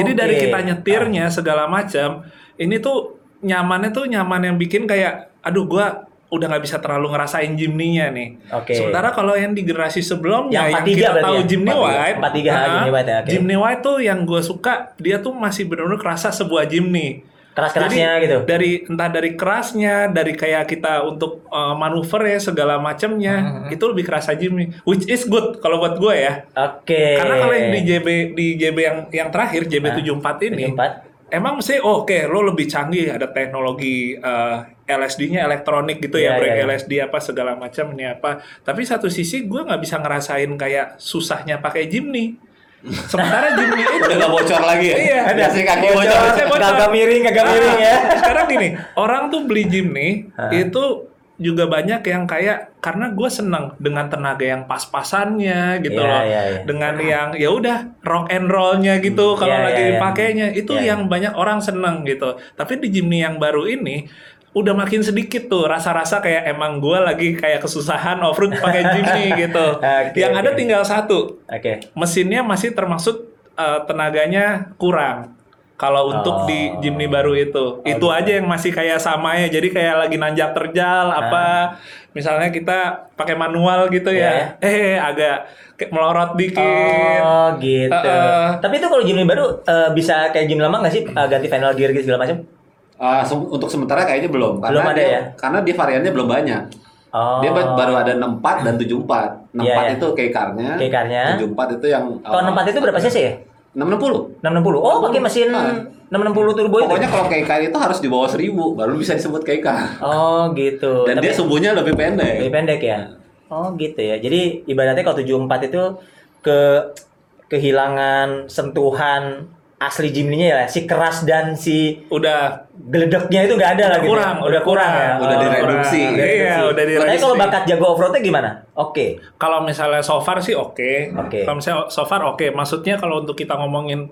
Jadi dari kita nyetirnya segala macam, ini tuh nyamannya tuh nyaman yang bikin kayak, aduh gua udah nggak bisa terlalu ngerasain Jimny-nya nih. Oke. Sementara kalau yang di generasi sebelumnya Yang yang, 43 kita tahu ya? Jimny 43. White, 43 ah, Jimny White ya. Jimny White tuh yang gue suka, dia tuh masih benar-benar kerasa sebuah Jimny. Keras-kerasnya gitu. Dari entah dari kerasnya, dari kayak kita untuk uh, manuver ya segala macamnya, itu lebih kerasa Jimny, which is good kalau buat gue ya. Oke. Karena kalau yang di JB di JB yang yang terakhir JB74 ini 74. emang sih oh, oke lo lebih canggih ada teknologi uh, LSD-nya elektronik gitu Iya, ya brake iya, iya. LSD apa segala macam ini apa. Tapi satu sisi gue nggak bisa ngerasain kayak susahnya pakai Jimny. Sementara Jimny itu Udah bocor lagi ya? Iya. Biasanya kaki Bocor, bocor. Bocor. Kagak miring, kagak Ah, miring ya. Sekarang gini, orang tuh beli Jimny Ah. itu juga banyak yang kayak karena gue seneng dengan tenaga yang pas-pasannya gitu Iya, loh, iya, iya. dengan yang ya udah rock and rollnya gitu kalau Iya, lagi iya, iya. dipakainya itu Iya, yang banyak orang seneng gitu. Tapi di Jimny yang baru ini udah makin sedikit tuh rasa-rasa kayak emang gue lagi kayak kesusahan off-road pakai Jimny gitu. Oke, yang ada oke. tinggal satu, Oke. mesinnya masih termasuk uh, tenaganya kurang. Kalau untuk Oh. di Jimny baru itu, itu gitu. aja yang masih kayak sama ya. Jadi kayak lagi nanjak terjal Ah. apa, misalnya kita pakai manual gitu ya, eh agak kayak melorot dikit. Oh gitu. Heeh. Tapi itu kalau Jimny baru eh, bisa kayak Jimny lama nggak sih Eh, ganti final gear gitu segala macam? Sem- untuk sementara kayaknya belum. Karena Belum ada dia, ya? Karena dia variannya belum banyak. Oh. Dia ba- baru ada 64 dan 74. 64 Iya, iya. itu K-car-nya. K-car-nya. 74 itu yang Kalau uh, 64 itu berapa cc ya? 660. 660. Oh, pakai mesin Ah. 660 turbo itu. Pokoknya kalau K-car itu harus di bawah 1000 baru bisa disebut K-car. Oh, gitu. Dan dia sumbunya lebih pendek. lebih pendek ya. Oh, gitu ya. Jadi ibaratnya kalau 74 itu ke kehilangan sentuhan asli Jimny-nya ya, si keras dan si Udah geledeknya itu nggak ada lagi. kurang, udah kurang ya. Udah Oh, direduksi. Iya, udah direduksi. kalau bakat jago off-roadnya gimana? Oke. kalau misalnya so far sih oke. Oke. Kalau misalnya so far oke. Maksudnya kalau untuk kita ngomongin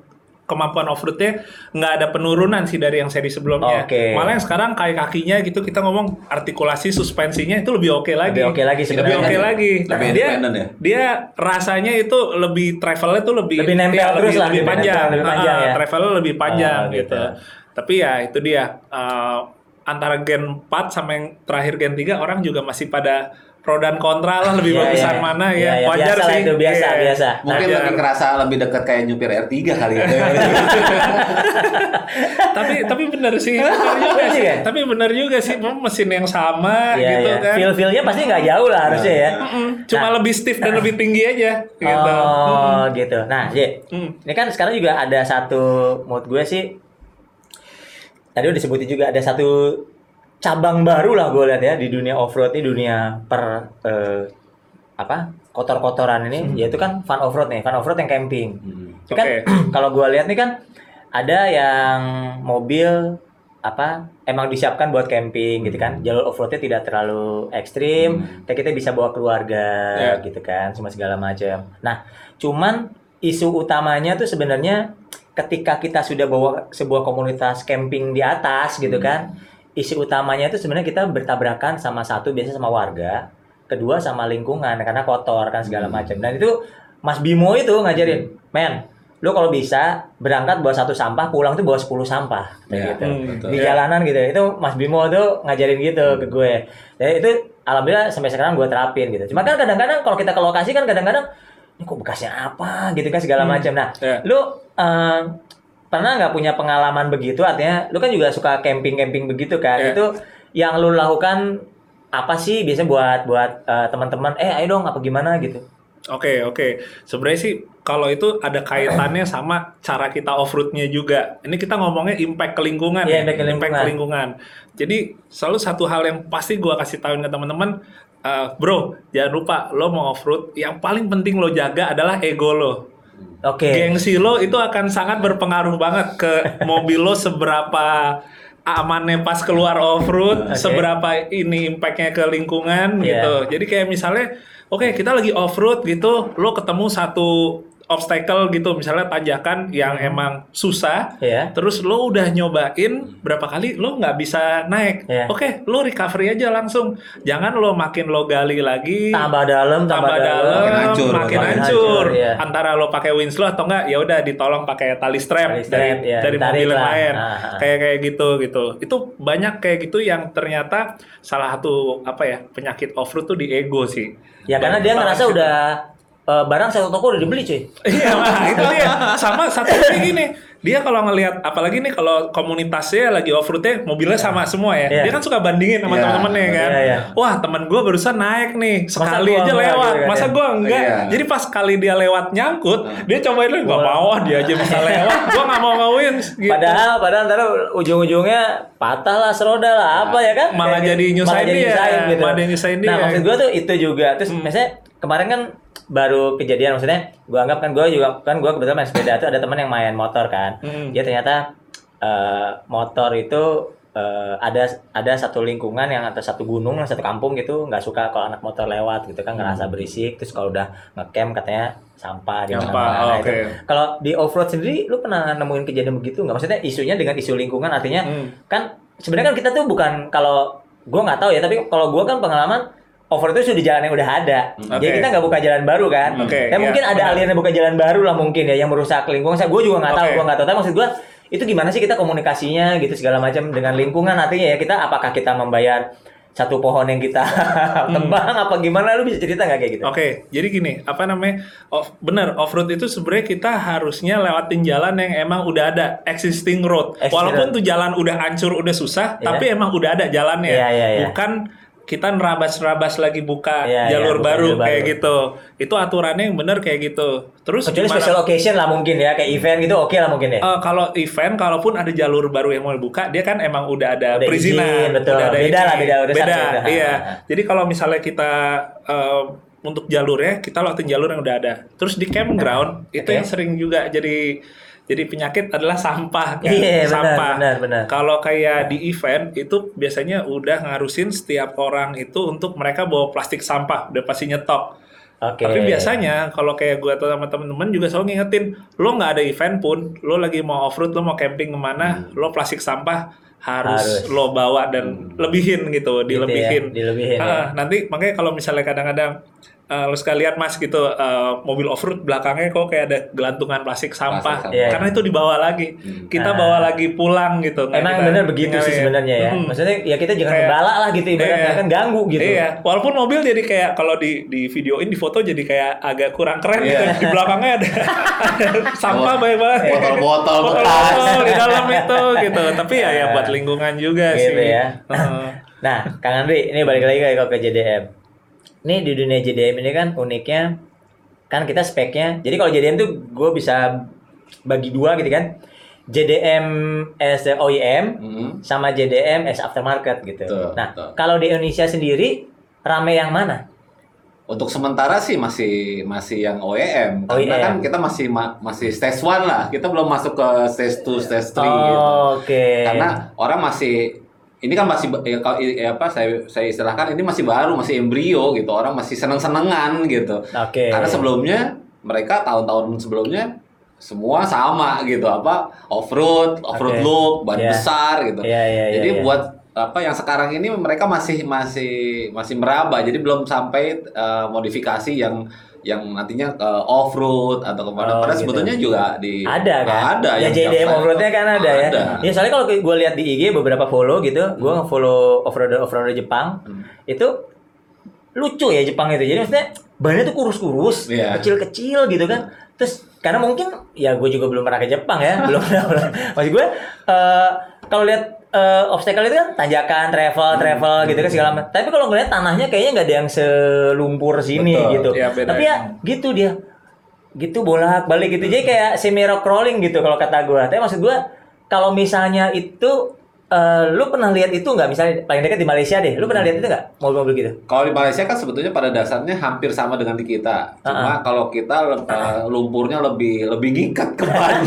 kemampuan off-roadnya nggak ada penurunan sih dari yang seri sebelumnya. Oke. Malah yang sekarang kaki kakinya gitu kita ngomong artikulasi suspensinya itu lebih oke lagi. Lebih oke lagi Lebih sebenarnya. oke lagi. Lebih dia, independen ya? Dia rasanya itu lebih travelnya tuh lebih Lebih nempel iya, terus lebih, lah, lebih lebih panjang. nempel, lebih panjang Ah, ya. Travelnya lebih panjang Oh, gitu. gitu. Tapi ya itu dia eh, antara Gen 4 sama yang terakhir Gen 3 orang juga masih pada pro dan kontra lah lebih Iya, bagusan iya. mana Iya, ya. iya, Wajar biasa lah sih. itu, biasa, Iya. biasa. Mungkin Wajar. lebih kerasa lebih dekat kayak nyupir R3 kali ya. tapi tapi benar sih, benar juga Benar sih. juga? Tapi benar juga sih, mesin yang sama Iya, gitu iya. kan. Feel-feelnya pasti nggak jauh lah harusnya ya. Mm, Cuma lebih stiff dan lebih tinggi aja gitu. Oh, gitu. Nah, J, Mm. ini kan sekarang juga ada satu mood gue sih. Tadi udah disebutin juga ada satu cabang baru lah gue lihat ya di dunia off-road ini dunia per eh, apa kotor-kotoran ini yaitu kan fun off-road nih, fun off-road yang camping. Hmm. Itu kan kalau gue lihat nih kan ada yang mobil apa emang disiapkan buat camping gitu kan jalur off roadnya tidak terlalu ekstrim Hmm. tapi kita bisa bawa keluarga Ya. gitu kan semua segala macam nah cuman isu utamanya tuh sebenarnya ketika kita sudah bawa sebuah komunitas camping di atas gitu Hmm. kan isu utamanya itu sebenarnya kita bertabrakan sama satu biasanya sama warga kedua sama lingkungan karena kotor kan segala Hmm. macam dan itu Mas Bimo itu ngajarin men lu kalau bisa berangkat bawa satu sampah pulang tuh bawa 10 sampah Iya, gitu Hmm. betul. di Iya. jalanan gitu itu Mas Bimo tuh ngajarin gitu ke gue dan itu alhamdulillah sampai sekarang gue terapin gitu cuma kan kadang-kadang kalau kita ke lokasi kan kadang-kadang ini kok bekasnya apa gitu kan segala Hmm. macam nah Iya. lu eh, pernah nggak punya pengalaman begitu artinya lu kan juga suka camping-camping begitu kan Iya. itu yang lu lakukan apa sih biasanya buat buat eh, teman-teman eh ayo dong apa gimana gitu Oke oke, sebenarnya sih kalau itu ada kaitannya sama cara kita off roadnya juga. Ini kita ngomongnya impact ke lingkungan Iya, ya, impact ke lingkungan. lingkungan. Jadi selalu satu hal yang pasti gua kasih tahuin ke teman-teman, eh, bro jangan lupa lo mau off road, yang paling penting lo jaga adalah ego lo. Oke Gengsi lo itu akan sangat berpengaruh banget ke mobil lo seberapa amannya pas keluar off road, Oke. seberapa ini impactnya ke lingkungan Iya. gitu. Jadi kayak misalnya, oke kita lagi off road gitu, lo ketemu satu obstacle gitu, misalnya tanjakan yang emang susah, ya terus lo udah nyobain berapa kali lo nggak bisa naik, Iya. oke lo recovery aja langsung, jangan lo makin lo gali lagi, tambah dalam tambah, tambah dalam, Makin hancur, makin makin hancur. iya. Antara lo pakai winslow atau enggak, ya udah ditolong pakai tali strap, Tali strap, dari iya, dari ditarik mobil yang lah. lain. Ah, ah. Kayak kayak gitu gitu. Itu banyak kayak gitu yang ternyata salah satu apa ya penyakit off road tuh di ego sih. ya karena dia ngerasa udah eh, barang satu toko udah dibeli cuy Iya, nah, itu dia. Sama satu lagi gini, dia kalau ngelihat apalagi nih kalau komunitasnya lagi off roadnya mobilnya sama semua ya. Iya. Dia kan suka bandingin sama Iya. teman-temannya kan. Iya, iya. Wah, teman gua barusan naik nih, sekali aja lewat. gitu Masa ya. gua enggak? Iya. Jadi pas kali dia lewat nyangkut, dia cobain lagi enggak Gua- mau ah, dia aja bisa lewat. Gua nggak mau ngawin gitu. Padahal, padahal ntar ujung-ujungnya patah lah seroda lah apa ya kan? Malah Kayak jadi gitu. nyusahin Malah jadi dia. nyusahin gitu. Malah jadi nyusahin Nah dia. Hmm. maksud gue tuh itu juga. Terus misalnya kemarin kan baru kejadian maksudnya gue anggap kan gue juga kan gue kebetulan main sepeda tuh ada teman yang main motor kan. Hmm. Dia ternyata eh, motor itu eh, ada ada satu lingkungan yang atau satu gunung satu kampung gitu nggak suka kalau anak motor lewat gitu kan ngerasa berisik terus kalau udah ngecamp katanya sampah di mana-mana. oh, itu oke. kalau di off road sendiri, lu pernah nemuin kejadian begitu nggak? Maksudnya isunya dengan isu lingkungan, artinya Hmm. kan sebenarnya kan kita tuh bukan kalau gua nggak tahu ya, tapi kalau gua kan pengalaman itu sudah jalan yang udah ada. Jadi Oke. kita nggak buka jalan baru kan? Oke, Dan iya, mungkin ada benar. aliran buka jalan baru lah mungkin ya yang merusak lingkungan. Saya gua juga nggak tahu, Oke. gua nggak tahu. Tapi maksud gua itu gimana sih kita komunikasinya gitu segala macam dengan lingkungan artinya ya kita apakah kita membayar satu pohon yang kita tebang apa gimana lu bisa cerita nggak kayak gitu? Oke, jadi gini, apa namanya? Off, bener, off road itu sebenarnya kita harusnya lewatin jalan yang emang udah ada existing road. Existing Walaupun road. tuh jalan udah hancur, udah susah, Iya. tapi emang udah ada jalannya. Iya, iya, iya. Bukan kita nerabas-nerabas lagi buka iya, jalur buka baru jalur kayak baru. gitu. Itu aturannya yang bener kayak gitu. Terus Kecuali gimana- special occasion lah mungkin ya, kayak event gitu oke lah mungkin ya. Eh, kalau event, kalaupun ada jalur baru yang mau dibuka, dia kan emang udah ada Udah perizinan, izin, betul. udah ada Beda izin. lah, beda, udah beda. satu. Iya. Jadi kalau misalnya kita eh, untuk jalurnya, kita lewatin jalur yang udah ada. Terus di campground itu Oke. yang sering juga jadi jadi penyakit adalah sampah kan, Iya, sampah. benar, benar. Kalau kayak di event itu biasanya udah ngarusin setiap orang itu untuk mereka bawa plastik sampah, udah pasti nyetop. Oke. Tapi biasanya kalau kayak gue atau sama temen-temen juga selalu ngingetin, lo nggak ada event pun, lo lagi mau off road, lo mau camping ke mana, lo plastik sampah harus, Harus. lo bawa dan lebihin gitu, Gitu dilebihin. ya, dilebihin ya. Ah, Nanti makanya kalau misalnya kadang-kadang eh, lo sekalian mas gitu eh, mobil off road belakangnya kok kayak ada gelantungan plastik sampah, sampah. Iya, karena itu dibawa lagi, kita Ah. bawa lagi pulang gitu. Emang kita bener begitu sih sebenarnya ya. Mm. Maksudnya ya kita jangan Kayak- ngebala lah gitu ibaratnya Iya. kan ganggu gitu. Iya, walaupun mobil jadi kayak kalau di di videoin di foto jadi kayak agak kurang keren Iya. gitu. Di belakangnya ada, ada sampah Oh, banyak banget. Botol-botol bekas. Botol-botol di dalam itu gitu. Tapi ya ya buat lingkungan juga Gitu sih. ya. Nah, Kang Andri, ini balik lagi kayak ke JDM. Ini di dunia JDM ini kan uniknya kan kita speknya. Jadi kalau JDM tuh gue bisa bagi dua gitu kan. JDM as OEM Hmm. sama JDM as aftermarket gitu. Betul, nah, kalau di Indonesia sendiri rame yang mana? untuk sementara sih masih masih yang OEM karena OEM. kan kita masih ma- masih stage one lah kita belum masuk ke stage 2 stage 3 gitu Oh, Oke. karena orang masih ini kan masih ya, kalau ya apa saya saya istilahkan ini masih baru masih embrio gitu orang masih seneng senengan gitu Oke. karena sebelumnya mereka tahun-tahun sebelumnya semua sama gitu apa off road off road Oke. look ban Iya. besar gitu Iya, iya, iya, jadi iya. buat apa yang sekarang ini mereka masih masih masih meraba jadi belum sampai eh, modifikasi yang yang nantinya ke off road atau ke mana Oh, padahal gitu. sebetulnya juga di ada kan? ada ya JDM daftar. off-roadnya kan ada, ya. Ada. Ya soalnya kalau gue lihat di IG beberapa follow gitu, gue nge-follow off-roader off-roader Jepang, Hmm. itu lucu ya Jepang itu. Jadi maksudnya bannya tuh kurus-kurus, Iya. kecil-kecil gitu kan. Terus karena mungkin ya gue juga belum pernah ke Jepang ya, belum pernah. Maksud gue eh, kalau lihat eh, obstacle itu kan tanjakan, travel, travel gitu kan segala macam. Tapi kalau ngeliat tanahnya kayaknya nggak ada yang selumpur sini Betul. gitu. Beda. Tapi ya gitu dia gitu bolak balik gitu jadi kayak semi rock crawling gitu kalau kata gua tapi maksud gua kalau misalnya itu eh, lu pernah lihat itu nggak misalnya paling dekat di Malaysia deh lu pernah lihat itu nggak mobil-mobil gitu Kalau di Malaysia kan sebetulnya pada dasarnya hampir sama dengan di kita. Cuma kalau kita uh, lumpurnya lebih lebih ngikat ke ban.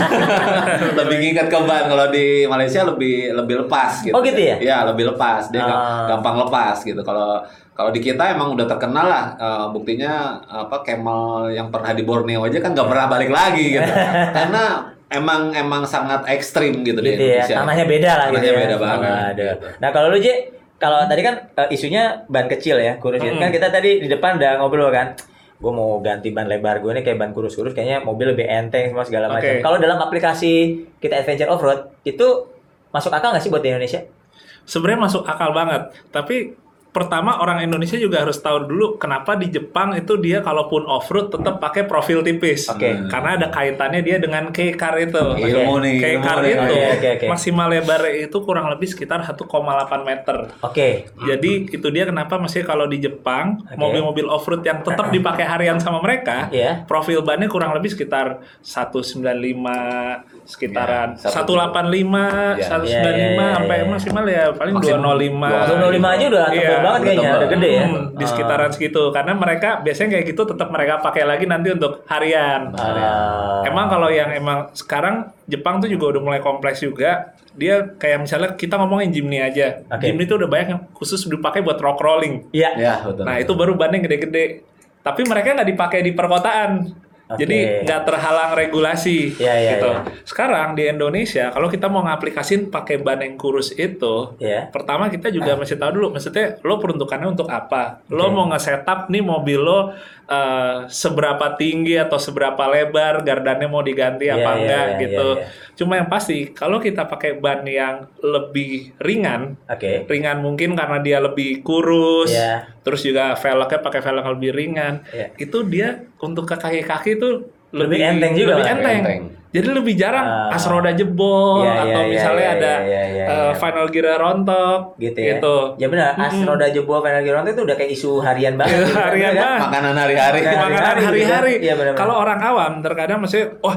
lebih ngikat ke ban. Kalau di Malaysia lebih lebih lepas gitu. Oh, gitu ya? Iya, lebih lepas. Dia Ah. gampang lepas gitu. Kalau kalau di kita emang udah terkenal lah uh, buktinya apa Camel yang pernah di Borneo aja kan nggak pernah balik lagi gitu. Karena emang emang sangat ekstrim gitu, di gitu ya Indonesia. tanahnya beda lah gitu Tanahnya ya beda banget, Oh, ada. gitu. nah kalau lu J kalau tadi kan eh, isunya ban kecil ya kurus gitu. kan kita tadi di depan udah ngobrol kan gue mau ganti ban lebar gue ini kayak ban kurus-kurus kayaknya mobil lebih enteng semua segala macam Oke. kalau dalam aplikasi kita adventure off road itu masuk akal nggak sih buat di Indonesia sebenarnya masuk akal banget tapi pertama orang Indonesia juga harus tahu dulu kenapa di Jepang itu dia kalaupun off road tetap pakai profil tipis Oke. karena ada kaitannya dia dengan K-car itu Ilmu nih, K-car nih. itu Oke, oke, oke. maksimal lebar itu kurang lebih sekitar 1,8 meter oke jadi itu dia kenapa masih kalau di Jepang mobil-mobil off road yang tetap dipakai harian sama mereka Iya. profil bannya kurang lebih sekitar 195 sekitaran satu- 185 Ya. 195 Ya, ya, ya, sampai ya. maksimal ya paling Maksimum 205 205 aja udah tebel Iya, banget kayaknya, udah gede ya. Hmm, di sekitaran segitu karena mereka biasanya kayak gitu tetap mereka pakai lagi nanti untuk harian. Ah. Emang kalau yang emang sekarang Jepang tuh juga udah mulai kompleks juga. Dia kayak misalnya kita ngomongin Jimny aja. Oke. Jimny tuh udah banyak yang khusus dipakai buat rock rolling. Iya. Ya, betul. Nah itu baru bannya gede-gede. Tapi mereka nggak dipakai di perkotaan. Oke. Jadi nggak terhalang regulasi Iya, iya, gitu. iya. Sekarang di Indonesia kalau kita mau ngaplikasin pakai ban yang kurus itu, Iya. pertama kita juga mesti tahu dulu, maksudnya lo peruntukannya untuk apa? Lo mau nge-setup nih mobil lo eh, seberapa tinggi atau seberapa lebar, gardannya mau diganti Iya, apa iya, enggak iya, gitu. iya, Cuma yang pasti kalau kita pakai ban yang lebih ringan, Oke. ringan mungkin karena dia lebih kurus, Iya. terus juga velgnya pakai velg yang lebih ringan, Iya. itu dia untuk ke kaki-kaki tuh Lebih enteng juga lebih lah. enteng. Enteng. Jadi lebih jarang Ah. as roda jebol Iya, iya, atau iya, misalnya iya, ada iya. final gear rontok gitu ya. gitu. Ya benar, as roda jebol final gear itu udah kayak isu harian banget. gitu, Harian bener kan? banget. Makanan hari-hari. Makanan makanan hari-hari gitu hari-hari. kan? Benar-benar. Kalau orang awam terkadang maksudnya, wah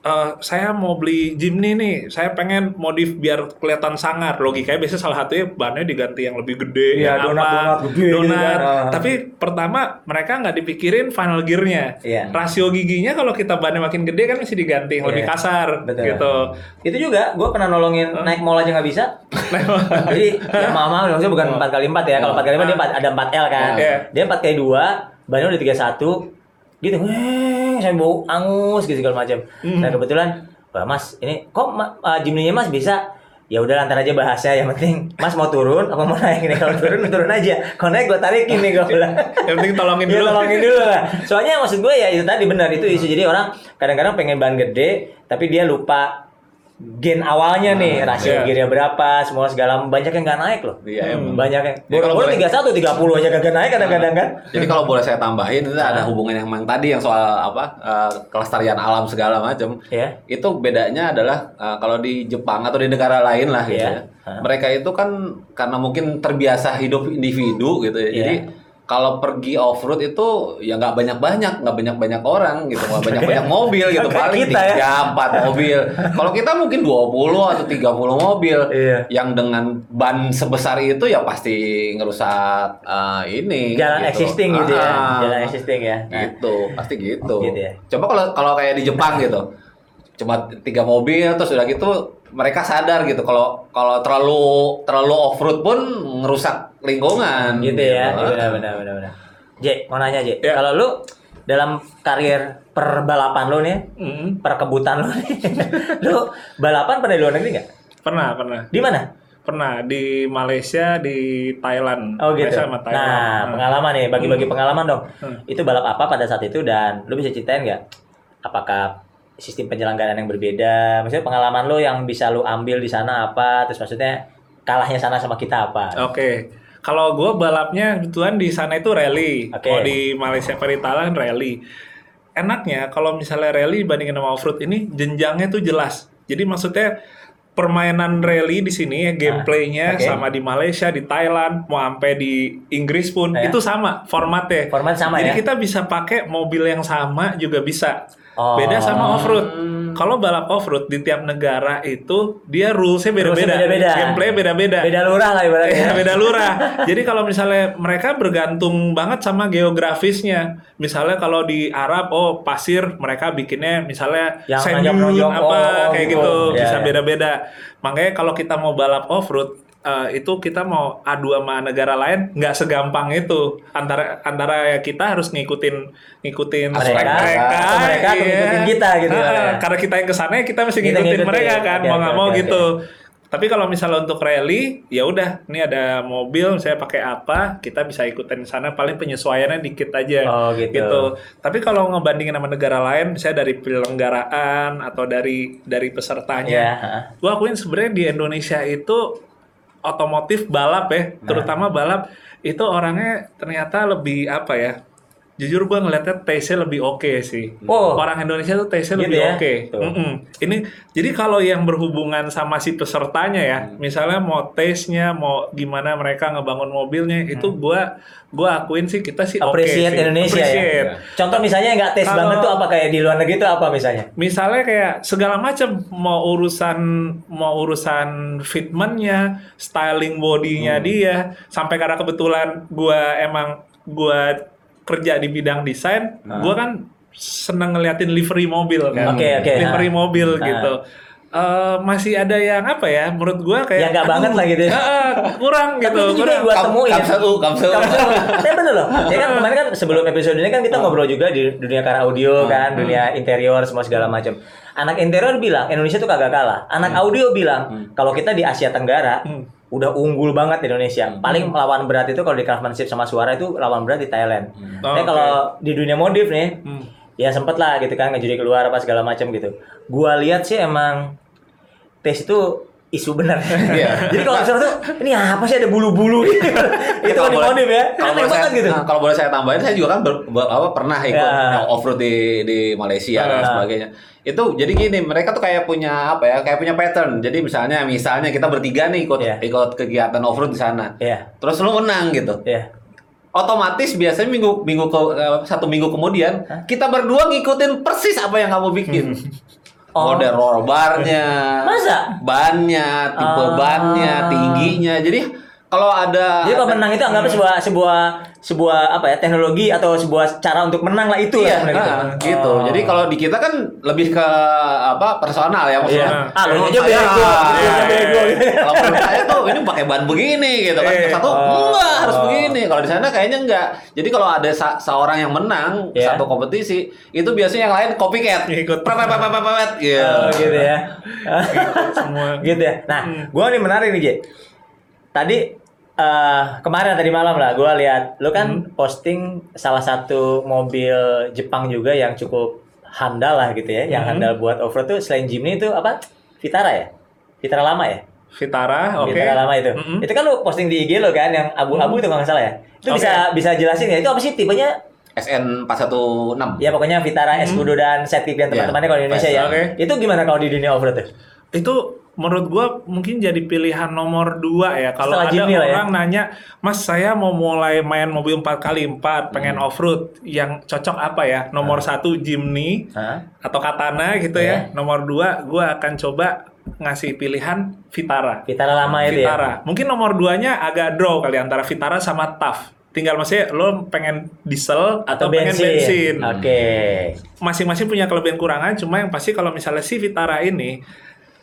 eh, saya mau beli Jimny nih, saya pengen modif biar kelihatan sangar. Logikanya biasanya salah satunya bannya diganti yang lebih gede, Iya, yang donat-donat apa, gede gitu donat. kan. Ah. Tapi pertama mereka nggak dipikirin final gearnya. Iya. Rasio giginya kalau kita bannya makin gede kan mesti diganti yang lebih Iya. kasar, Betul. gitu. Itu juga, gue pernah nolongin naik mall aja nggak bisa. Jadi ya mama maksudnya bukan 4 kali 4 ya. Kalau 4 kali 4 dia empat- ada 4L kan. Iya. Dia 4 kali 2, bannya udah 31. Gitu, "Weh, saya bau angus gitu segala macam. Nah, kebetulan, Wah, Mas, ini kok uh, Jimny-nya Mas bisa ya udah lantar aja bahasnya yang penting Mas mau turun apa mau naik nih kalau turun turun aja kalau naik gue tarikin nih gue bilang Yang penting tolongin Iya dulu. tolongin dulu lah. Soalnya maksud gue ya itu tadi benar itu isu. Jadi orang kadang-kadang pengen ban gede tapi dia lupa gen awalnya nih rasio iya. gearnya berapa semua segala banyak yang nggak naik loh. Iya, Hmm, banyak yang. Jadi kalau boleh- tiga satu tiga puluh aja kagak naik kadang-kadang kan. Jadi kalau boleh saya tambahin itu ada hubungan yang memang tadi yang soal apa eh, kelestarian alam segala macam. Iya. Itu bedanya adalah eh, kalau di Jepang atau di negara lain lah gitu Iya. ya. Mereka itu kan karena mungkin terbiasa hidup individu gitu ya. Iya. Jadi kalau pergi off road itu ya nggak banyak banyak nggak banyak banyak orang gitu nggak banyak banyak mobil gitu paling kita ya. tiga empat mobil kalau kita mungkin 20 atau 30 mobil Iya. yang dengan ban sebesar itu ya pasti ngerusak eh, ini Jalan existing gitu ya. Ah, Jalan existing ya. Nah, gitu pasti gitu. Gitu ya. Coba kalau kalau kayak di Jepang gitu, cuma tiga mobil terus udah gitu mereka sadar gitu kalau kalau terlalu terlalu off road pun ngerusak lingkungan. gitu ya. Ah. Benar benar benar benar. J, mau nanya J. Ya. Kalau lu dalam karir perbalapan lu nih, Mm, perkebutan lu nih, lu balapan pernah di luar negeri nggak? pernah, pernah. Di mana? Pernah di Malaysia, di Thailand. Oh gitu. Malaysia sama Thailand. Nah, Nah. pengalaman nih, bagi-bagi pengalaman dong. Hmm. Itu balap apa pada saat itu dan lu bisa ceritain nggak? Apakah sistem penyelenggaraan yang berbeda? Maksudnya pengalaman lu yang bisa lu ambil di sana apa? Terus maksudnya kalahnya sana sama kita apa? Oke. Kalau gue balapnya kebetulan di sana itu rally. Oke. Kalau di Malaysia di Thailand rally. Enaknya kalau misalnya rally dibandingin sama off-road ini jenjangnya tuh jelas. Jadi maksudnya permainan rally di sini ya gameplaynya Ah, oke. sama di Malaysia, di Thailand, mau sampai di Inggris pun Ya. itu sama formatnya. Format sama Jadi ya? kita bisa pakai mobil yang sama juga bisa. Oh. Beda sama off-road. Kalau balap off-road di tiap negara itu dia rulesnya beda-beda. Beda-beda. Gameplay beda-beda. Beda lurah lah ibaratnya. Iya beda lurah. Jadi kalau misalnya mereka bergantung banget sama geografisnya. Misalnya kalau di Arab, oh pasir, mereka bikinnya misalnya Yang sand dune nonjok-nonjok, apa oh, kayak gitu. gitu, Iya, bisa iya. beda-beda. Makanya kalau kita mau balap off road itu kita mau adu sama negara lain nggak segampang itu antara antara ya kita harus ngikutin ngikutin Mereka. mereka mereka iya. ngikutin kita gitu Ah, ya. karena kita yang ke sana ya kita mesti Kita ngikutin, ngikutin. mereka kan Oke, mau nggak mau oke, gitu tapi kalau misalnya untuk rally, ya udah, ini ada mobil, saya pakai apa, kita bisa ikutin sana. Paling penyesuaiannya dikit aja. Oh, gitu. Tapi kalau ngebandingin sama negara lain, misalnya dari penyelenggaraan atau dari dari Iya, pesertanya, heeh. gua akuin sebenarnya di Indonesia itu otomotif balap ya, Nah. terutama balap itu orangnya ternyata lebih apa ya? Jujur gua ngeliatnya taste-nya lebih oke sih. Oh. Orang Indonesia tuh taste-nya Gitu lebih ya? oke. Tuh. Mm-mm. Ini jadi kalau yang berhubungan sama si pesertanya ya, Hmm. misalnya mau taste-nya, mau gimana mereka ngebangun mobilnya, itu gua gua akuin sih kita sih oke Hmm. Sih. Indonesia Appreciate. ya. Contoh misalnya yang nggak tes Kalau- banget tuh apa kayak di luar negeri tuh apa misalnya? misalnya kayak segala macam mau urusan mau urusan fitmentnya styling bodinya Hmm. dia sampai karena kebetulan gua emang gua kerja di bidang desain gua kan seneng ngeliatin livery mobil kan Hmm. Oke, oke. livery Ah. mobil Ah. gitu Eh, masih ada yang apa ya menurut gua kayak Ya aduh, banget lah gitu eh, kurang Tapi gitu itu juga kurang. gua temuin. Kamsel U, Kamsel U. Tapi bener loh. Ya kan kemarin kan sebelum episode ini kan kita ngobrol juga di dunia kar audio kan, dunia interior semua segala macam. Anak interior bilang Indonesia tuh kagak kalah. Anak audio bilang kalau kita di Asia Tenggara Hmm. Udah unggul banget di Indonesia. Paling lawan berat itu kalau di craftsmanship sama suara itu lawan berat di Thailand. Oh, Tapi oke. kalau di dunia modif nih, Hmm. ya sempet lah gitu kan ngejuri keluar apa segala macam gitu. Gua lihat sih emang tes itu isu benar. Iya. Jadi kalau misalnya tuh ini apa sih ada bulu-bulu gitu. itu kan ya. Kalau boleh saya, gitu. nah, kalau boleh saya tambahin, saya juga kan ber, ber- apa, pernah ikut Ya. yang off road di di Malaysia dan Ah. sebagainya. Itu jadi gini, mereka tuh kayak punya apa ya? Kayak punya pattern. Jadi misalnya misalnya kita bertiga nih ikut Iya. ikut kegiatan off road di sana. Iya. Terus lu menang gitu. Iya. Otomatis biasanya minggu minggu ke, eh, satu minggu kemudian kita berdua ngikutin persis apa yang kamu bikin. Oh. Model roll barnya, Masa? bannya, tipe Ah. bannya, tingginya. Jadi kalau ada Jadi kalau ada- menang itu anggap sebuah sebuah sebuah apa ya teknologi atau sebuah cara untuk menang lah itu Iya, lah sebenarnya nah, gitu. Oh. Jadi kalau di kita kan lebih ke apa personal ya maksudnya. Iya. Ah, lu aja saya, bego. Kalau menurut saya tuh ini pakai ban begini gitu kan. Iya. Satu Oh. enggak harus begini. Kalau di sana kayaknya enggak. Jadi kalau ada seorang yang menang Iya. satu kompetisi, itu biasanya yang lain copycat. Ikut. Pepet pepet pepet. Iya. Oh, gitu ya. semua. gitu ya. Nah, Hmm. gua nih menarik nih, Je. Tadi eh, kemarin tadi malam lah gua lihat lu kan Hmm. posting salah satu mobil Jepang juga yang cukup handal lah gitu ya, yang Hmm. handal buat off-road tuh selain Jimny itu apa? Vitara ya? Vitara lama ya? Vitara, oke. Vitara lama itu. Mm-mm. Itu kan lu posting di IG lo kan yang abu-abu itu kalau nggak salah ya. Itu Oke. bisa bisa jelasin ya itu apa sih tipenya? SN 416. Ya pokoknya Vitara, Escudo dan Setkick dan teman-temannya kalau di Indonesia ya. Oke. Itu gimana kalau di dunia off-road tuh? itu menurut gua mungkin jadi pilihan nomor dua ya. Kalau ada Jimny ya. orang nanya, Mas saya mau mulai main mobil 4x4, pengen Hmm. off road, yang cocok apa ya? Nomor satu Jimny Hah? atau Katana gitu Iya. ya. Nomor dua, gua akan coba ngasih pilihan Vitara. Vitara lama itu ya. Vitara. Mungkin nomor duanya agak draw kali antara Vitara sama TAF. Tinggal maksudnya lo pengen diesel atau, Atau pengen bensin. Oke. Masing-masing punya kelebihan kurangan. Cuma yang pasti kalau misalnya si Vitara ini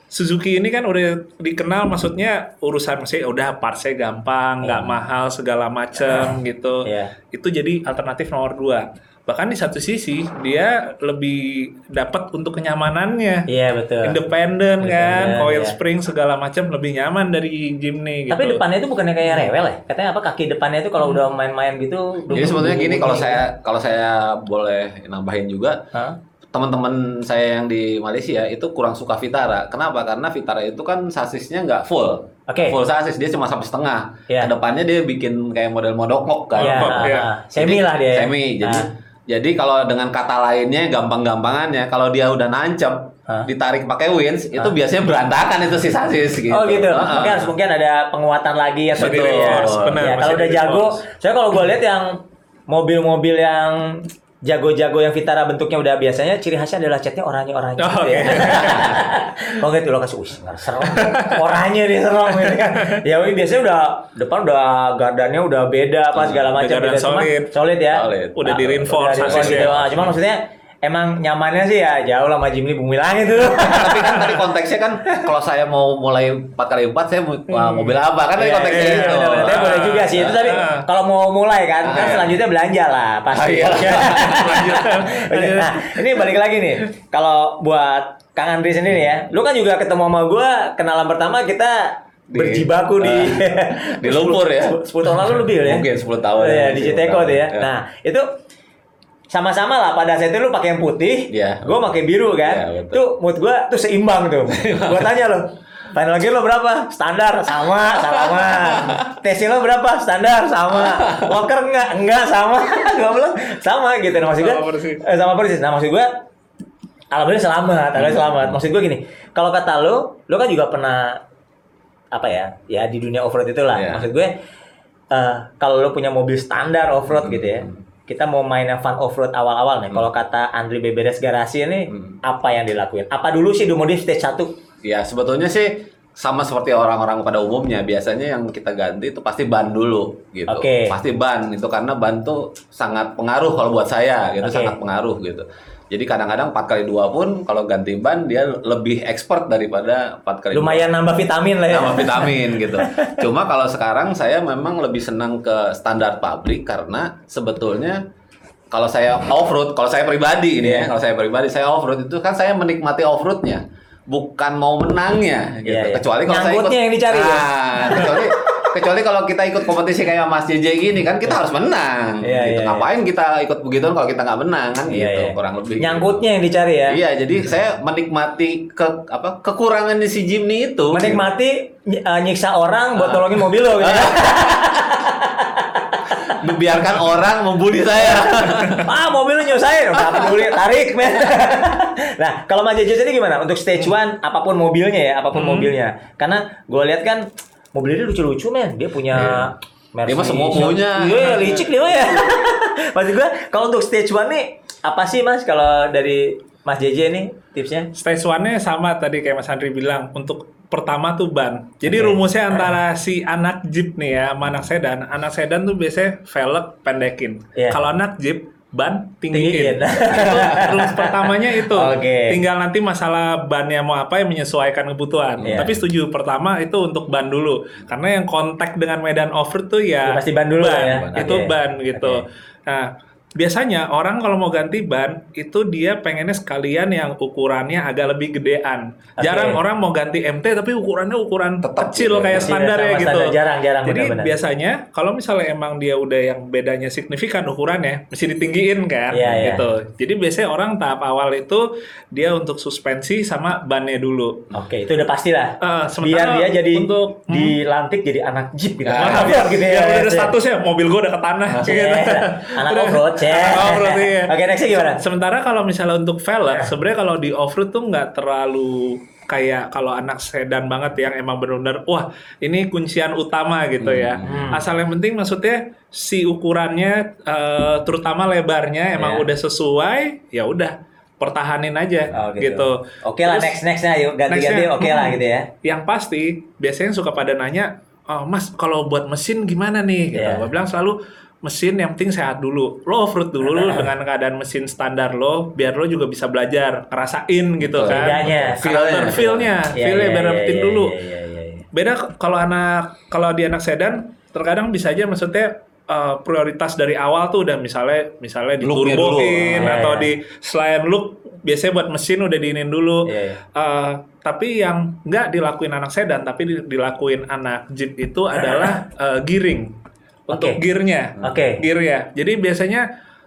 Suzuki ini kan udah dikenal maksudnya urusan maksudnya udah partsnya gampang, nggak mahal segala macem gitu. Iya. Itu jadi alternatif nomor dua. Bahkan di satu sisi dia lebih dapat untuk kenyamanannya Iya betul. independen kan, coil ya. spring segala macam lebih nyaman dari Jimny gitu. Tapi depannya itu bukannya kayak rewel ya? Katanya apa kaki depannya itu kalau udah main-main gitu. Jadi sebetulnya gini kalau saya kalau saya boleh nambahin juga Hah? Teman-teman saya yang di Malaysia itu kurang suka Vitara. Kenapa? Karena Vitara itu kan sasisnya nggak full. Oke. Full sasis dia cuma sampai setengah. Iya. Ke depannya dia bikin kayak model modokok kan. Iya, Modok, ah, iya. ah. semi lah dia. ya. Semi. Jadi Ah. jadi kalau dengan kata lainnya gampang-gampangannya kalau dia udah nancep Hah? ditarik pakai winch itu biasanya berantakan itu si sasis gitu. Oh gitu. Heeh. Mungkin harus mungkin ada penguatan lagi atau gitu ya. benar, Ya, kalau udah jago, saya kalau gue lihat yang mobil-mobil yang jago-jago yang Vitara bentuknya udah biasanya ciri khasnya adalah catnya oranye-oranye Oh, gitu ya. oke. Kalau gitu lo kasih, wih, serem. Oranye nih serem gitu kan. Ya biasanya udah depan udah gardannya udah beda apa segala macam beda. Cuman solid. solid ya. Solid. Udah Nah, udah di-reinforce sasisnya. gitu. Ah, Cuman maksudnya emang nyamannya sih ya jauh lah sama Jimny bumi langit tuh. tapi kan tadi konteksnya kan kalau saya mau mulai 4 kali 4 saya mau wah, mobil apa kan tadi Iya, konteksnya iya, itu. benar, benar. Tapi boleh juga sih itu tadi Ah. kalau mau mulai kan, kan Ah, iya. selanjutnya belanja lah pasti. Ah, iya. Nah, ini balik lagi nih. Kalau buat Kang Andri sendiri ya, lu kan juga ketemu sama gua kenalan pertama kita Di- berjibaku di di lumpur ya. 10 tahun lalu lebih ya. Mungkin 10 tahun. Oh, iya, ya, di 10 Citeko tuh ya. Ya. Nah, itu sama-sama lah pada saat itu lu pakai yang putih, Iya. gua pakai biru kan. Iya, betul. tuh mood gua tuh seimbang tuh. gua tanya lo, final gear lo berapa? Standar sama, sama. Tesnya lo berapa? Standar sama. Walker enggak? Enggak sama. gua bilang sama gitu. Nah, maksud gua Sama persis. eh, sama persis. Nah, maksud gua Alhamdulillah selamat, alhamdulillah Hmm. selamat. Maksud gua gini, kalau kata lo, lo kan juga pernah apa ya? Ya di dunia offroad itulah. Iya. Maksud gue eh, kalau lo punya mobil standar offroad gitu ya, Hmm. Kita mau main yang fun offroad awal-awal nih. Kalau kata Andri Beberes Garasi ini, Hmm. apa yang dilakuin? Apa dulu sih dulu di stage 1? Ya sebetulnya sih sama seperti orang-orang pada umumnya biasanya yang kita ganti itu pasti ban dulu gitu. Oke. Pasti ban itu karena ban tuh sangat pengaruh kalau buat saya gitu Oke. sangat pengaruh gitu. Jadi kadang-kadang 4 kali 2 pun kalau ganti ban dia lebih expert daripada 4 kali Lumayan nambah vitamin lah ya. sama vitamin gitu. Cuma kalau sekarang saya memang lebih senang ke standar pabrik karena sebetulnya kalau saya off road, kalau saya pribadi ini Iya. ya, kalau saya pribadi saya off road itu kan saya menikmati off roadnya, bukan mau menangnya gitu. Iya, iya. Kecuali kalau saya ikut yang dicari ya? Nah, kecuali kecuali kalau kita ikut kompetisi kayak Mas JJ gini kan kita harus menang. Iya, gitu. iya, Ngapain kita ikut begitu kalau kita nggak menang kan Iya, gitu iya. kurang lebih. Nyangkutnya yang dicari ya. Iya, jadi saya menikmati ke apa kekurangan di si Jimny itu. Menikmati ny- eh, nyiksa orang buat Ah. tolongin mobil lo gitu. membiarkan orang membuli saya. ah mobil nyusahin. Udah peduli tarik men. Nah kalau Mas Jeje ini gimana? Untuk stage one apa pun mobilnya ya apa pun Hmm. mobilnya. Karena gue lihat kan mobilnya dia lucu-lucu men. Dia punya Iya. Dia mah semua punya. iya licik dia mah ya. Maksud gue kalau untuk stage one nih apa sih mas kalau dari Mas JJ nih tipsnya? Stage one-nya sama tadi kayak Mas Andri bilang untuk pertama tuh ban. Jadi Oke. rumusnya antara si anak Jeep nih ya sama anak sedan. Anak sedan tuh biasanya velg pendekin. Iya. Kalau anak Jeep ban Tinggiin. tinggiin. itu rumus pertamanya itu. Oke. Tinggal nanti masalah bannya mau apa yang menyesuaikan kebutuhan. Iya. Tapi setuju pertama itu untuk ban dulu. Karena yang kontak dengan medan off-road tuh ya, Ya, pasti ban dulu ya. Itu Oke. ban gitu. Oke. Nah, biasanya orang kalau mau ganti ban itu dia pengennya sekalian yang ukurannya agak lebih gedean. Oke. Jarang orang mau ganti MT tapi ukurannya ukuran Tetap kecil gitu. kayak Kecil, standar ya gitu. standar. Jarang, jarang, Jadi benar-benar. biasanya kalau misalnya emang dia udah yang bedanya signifikan ukurannya mesti ditinggiin kan Iya, iya. gitu. Jadi biasanya orang tahap awal itu dia untuk suspensi sama bannya dulu. Oke, itu udah pasti lah. Eh, Biar dia jadi untuk- hmm. dilantik jadi anak jeep gitu. Nah, biar, gitu biar udah ada Iya. statusnya mobil gua udah ke tanah Iya. gitu. Anak Udah. off-road, C. Yeah. Anak off-road iya. Oke, nextnya gimana? Sementara kalau misalnya untuk velg, sebenarnya kalau di off-road tuh nggak terlalu kayak kalau anak sedan banget yang emang benar-benar wah ini kuncian utama gitu ya. Hmm. Asal yang penting maksudnya si ukurannya eh, terutama lebarnya emang Iya. udah sesuai, ya udah pertahanin aja Oh, gitu. Oke lah, Terus- next nextnya yuk ganti-ganti oke lah hmm. gitu ya. Yang pasti biasanya suka pada nanya, oh, Mas kalau buat mesin gimana nih? Gitu. Gue bilang selalu mesin yang penting sehat dulu. Lo off-road dulu lu dengan keadaan mesin standar lo, biar lo juga bisa belajar, ngerasain gitu Betul. kan. Bedanya. Karakter Feel-nya. feel-nya, Iya, iya, biar dapetin iya, dulu. iya, iya, iya. Beda kalau anak kalau di anak sedan terkadang bisa aja maksudnya eh, prioritas dari awal tuh udah misalnya misalnya dulu. diturboin Iya, atau di selain look biasanya buat mesin udah diinin dulu. Iya, iya. Eh, tapi yang nggak dilakuin anak sedan tapi di- dilakuin anak jeep itu adalah eh, gearing untuk Oke. gearnya Oke. gear ya jadi biasanya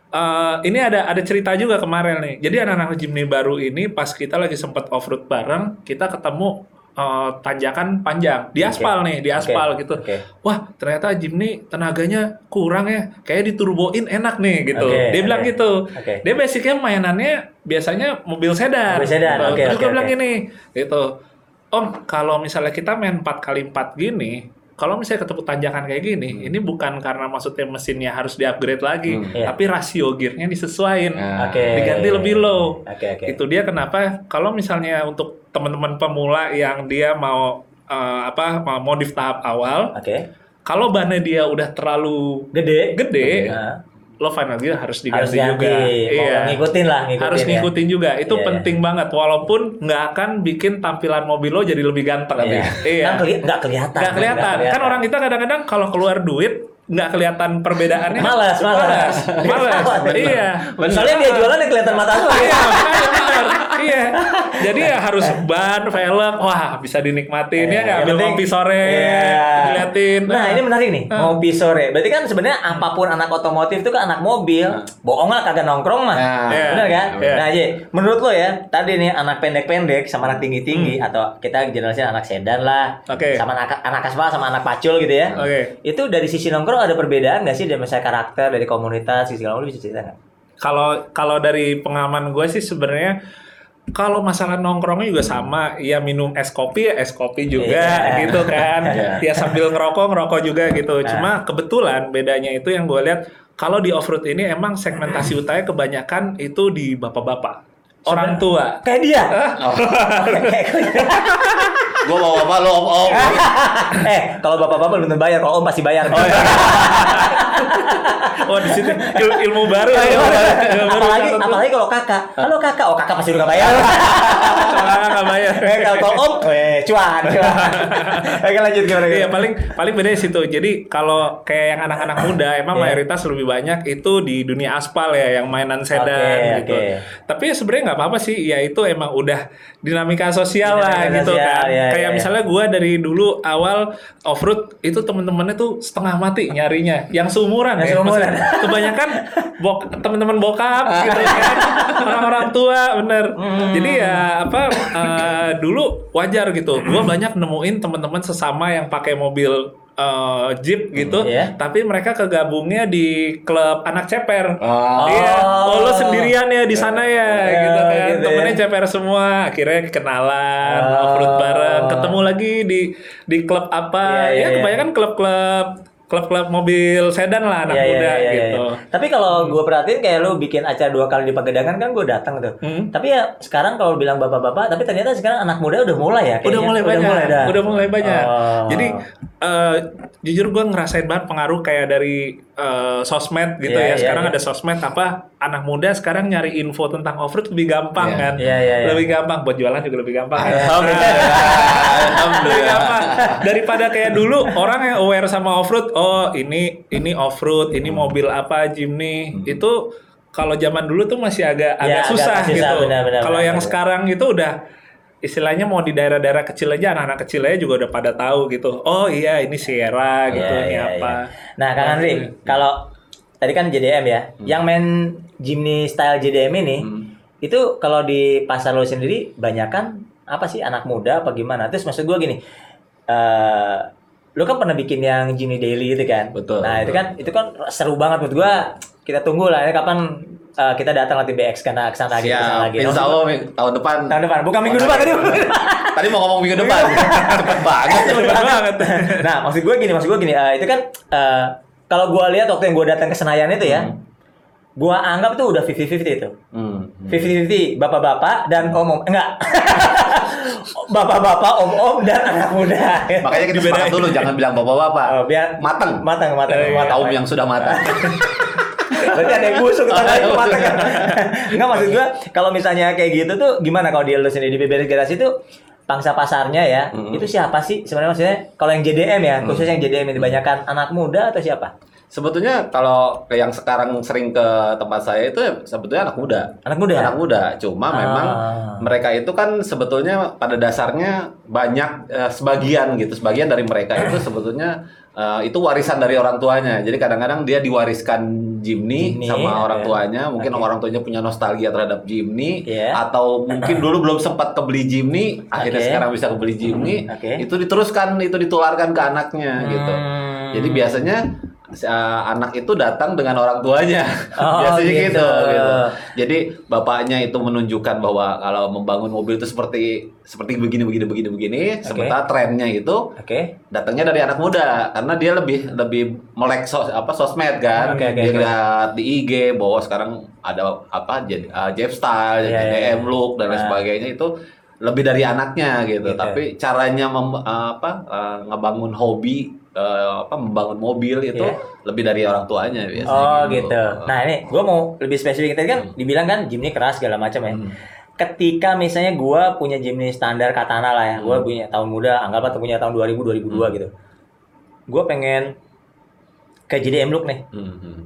eh, ini ada ada cerita juga kemarin nih jadi anak-anak Jimny baru ini pas kita lagi sempat off road bareng kita ketemu eh, tanjakan panjang di aspal nih di aspal Oke. gitu Oke. wah ternyata Jimny tenaganya kurang ya kayak diturboin enak nih gitu Oke, dia bilang oke. gitu Oke. dia basicnya mainannya biasanya mobil sedan Mobil sedan, gitu. oke, terus oke, gue bilang gini gitu om kalau misalnya kita main 4 kali 4 gini kalau misalnya ketemu tanjakan kayak gini, ini bukan karena maksudnya mesinnya harus di-upgrade lagi, Hmm. Iya. tapi rasio gearnya disesuaiin, Nah, Oke. diganti lebih low. Oke, oke. Itu dia kenapa kalau misalnya untuk teman-teman pemula yang dia mau eh, apa mau modif tahap awal, Oke. kalau bannya dia udah terlalu Gede. gede, Nah, lo final gear harus harus diganti ganti. juga. Iya. ngikutin lah, ngikutin harus ya. ngikutin juga. Itu Iya, penting banget. Walaupun nggak akan bikin tampilan mobil lo jadi lebih ganteng. Iya. Iya. Kan keli- nggak kelihatan. Nggak kelihatan. Kan orang kita kadang-kadang kalau keluar duit nggak kelihatan perbedaannya. Malas, malas. Malas. Bener. iya. Soalnya dia jualan yang kelihatan mata lu. Iya, benar. Iya. Jadi ya harus ban, velg, wah bisa dinikmatin ya nggak Yang ambil ngopi sore, Iya. diliatin. Nah, ini menarik nih, ngopi sore. Berarti kan sebenarnya apa pun anak otomotif itu kan anak mobil. Bohong lah kagak nongkrong mah. Nah, Iya. Benar kan? Iya. Nah, Ji, menurut lo ya, tadi nih anak pendek-pendek sama anak tinggi-tinggi atau kita generasi anak sedan lah, Hmm. Oke. sama anak anak aspal sama anak pacul gitu ya. Oke. Itu dari sisi nongkrong ada perbedaan nggak sih dari misalnya karakter, dari komunitas, segala macam bisa cerita nggak? Kalau kalau dari pengalaman gue sih sebenarnya kalau masalah nongkrongnya juga sama, ya minum es kopi ya es kopi juga Iya. gitu kan. Iya. Ya sambil ngerokok ngerokok juga gitu. Nah. Cuma kebetulan bedanya itu yang gue lihat kalau di off road ini emang segmentasi utamanya kebanyakan itu di bapak-bapak. Orang tua. Kayak dia. Oh. Kayak. Gua bawa apa lo om om. eh, kalau bapak-bapak belum bayar, kalau om pasti bayar. Oh, iya. Oh di situ il- ilmu baru ya. Ilmu baru apalagi apalagi kalau kakak. Halo kakak, oh kakak pasti udah gak bayar. Kalau nggak bayar. eh, kalau om, eh, cuan, cuan. Oke lanjut gimana? Iya paling paling beda di situ. Jadi kalau kayak yang anak-anak muda emang Iya. mayoritas lebih banyak itu di dunia aspal ya yang mainan sedan Oke, gitu. oke. Tapi ya sebenarnya nggak apa-apa sih. Ya itu emang udah dinamika sosial lah Dinamika gitu sosial, kan. Iya, kayak iya, misalnya gua dari dulu awal off road itu temen-temennya tuh setengah mati nyarinya. Yang seumuran ya. seumuran. Kebanyakan bok teman-teman bokap gitu kan. Orang-orang tua bener. Hmm. Jadi ya apa eh, dulu wajar gitu. Gua banyak nemuin teman-teman sesama yang pakai mobil eh, jeep gitu, Iya. tapi mereka kegabungnya di klub anak ceper. Oh. Iya, oh lo sendirian ya di sana ya, Ya, gitu kan. gitu ya. Temennya ceper semua, akhirnya kenalan, Oh. off-road bareng, ketemu lagi di di klub apa? Iya, iya, ya iya. kebanyakan klub-klub klub-klub mobil sedan lah anak Iya, iya, muda iya, iya, gitu. iya. Tapi kalau gue perhatiin kayak lu bikin acara dua kali di Pagedangan kan gue datang tuh. Hmm. Tapi ya sekarang kalau bilang bapak-bapak, tapi ternyata sekarang anak muda udah mulai ya. udah kayaknya. mulai banyak, dah. udah mulai banyak. Oh. Jadi eh, jujur gue ngerasain banget pengaruh kayak dari eh, sosmed gitu ya. Iya, Sekarang iya. ada sosmed apa anak muda sekarang nyari info tentang off road lebih gampang Iya. kan? Iya, iya, iya. Lebih gampang buat jualan juga lebih gampang. Alhamdulillah. Lebih Alhamdulillah. gampang. Daripada kayak dulu orang yang aware sama off road, oh ini ini off road, ini mobil apa Jimny itu kalau zaman dulu tuh masih agak Ya, agak agak susah susah, gitu. Kalau yang benar. sekarang itu udah istilahnya mau di daerah-daerah kecil aja anak-anak kecil aja juga udah pada tahu gitu. Oh iya ini Sierra gitu, Iya, ini iya, apa. iya. Nah, Kang Andri, kalau tadi kan JDM ya, yang main Jimny style JDM ini, Hmm. itu kalau di pasar lo sendiri banyak kan apa sih anak muda apa gimana? Terus maksud gue gini, eh lo kan pernah bikin yang Jimny Daily itu kan? Betul, Nah itu betul. kan itu kan seru banget menurut gue. kita tunggu lah ya kapan uh, kita datang nanti BX karena ke sana lagi ke sana Siap. lagi. Insya Allah tahun depan. tahun depan, bukan minggu depan tadi. Tadi mau ngomong minggu depan. Cepet banget. Cepet banget. nah, maksud gue gini, maksud gue gini, eh, itu kan eh, kalau gue lihat waktu yang gue datang ke Senayan itu ya, gue anggap tuh udah 50-50 itu. Hmm. 50-50 bapak-bapak dan om-om enggak bapak-bapak om-om dan anak muda. Makanya kita sepakat dulu jangan bilang bapak-bapak. Oh, biar Mateng. matang matang Eh, matang Kaum yang sudah matang. berarti ada yang busuk Ada yang matang enggak maksud gua kalau misalnya kayak gitu tuh gimana kalau di lu sendiri? Di BBR Garasi itu pangsa pasarnya ya Hmm. itu siapa sih sebenarnya? Maksudnya kalau yang JDM ya khususnya yang JDM ini banyakan anak muda atau siapa Sebetulnya kalau yang sekarang sering ke tempat saya itu ya sebetulnya anak muda. anak muda Anak muda. Cuma Ah. memang mereka itu kan sebetulnya pada dasarnya banyak eh, sebagian gitu. Sebagian dari mereka itu sebetulnya eh, itu warisan dari orang tuanya. Jadi kadang-kadang dia diwariskan Jimny, Jimny, sama orang ya. tuanya. Mungkin Oke. orang tuanya punya nostalgia terhadap Jimny Iya. atau mungkin dulu belum sempat kebeli Jimny, akhirnya Oke. sekarang bisa kebeli Jimny. Oke. Itu diteruskan, itu ditularkan ke anaknya gitu. Hmm. Jadi biasanya uh, anak itu datang dengan orang tuanya. Oh, biasanya gitu. gitu. gitu. Jadi bapaknya itu menunjukkan bahwa kalau membangun mobil itu seperti seperti begini begini begini begini. Sementara trennya itu oke datangnya dari anak muda karena dia lebih lebih melek sos, apa sosmed kan. Oke, oke, dia oke. lihat di IG bahwa sekarang ada apa jadi uh, Jeff Style, iya, JDM iya. look dan lain Nah. sebagainya itu lebih dari anaknya gitu. Gitu. Tapi caranya mem- uh, apa uh, ngebangun hobi uh, apa membangun mobil itu Iya. lebih dari orang tuanya biasanya. Oh gitu. Nah ini gue mau lebih spesifik tadi kan dibilang kan Jimny keras segala macam ya. Hmm. Ketika misalnya gue punya Jimny standar katana lah ya, gue Hmm. punya tahun muda, anggaplah punya tahun 2000 2002 gitu. Gue pengen ke JDM look nih. Hmm, hmm.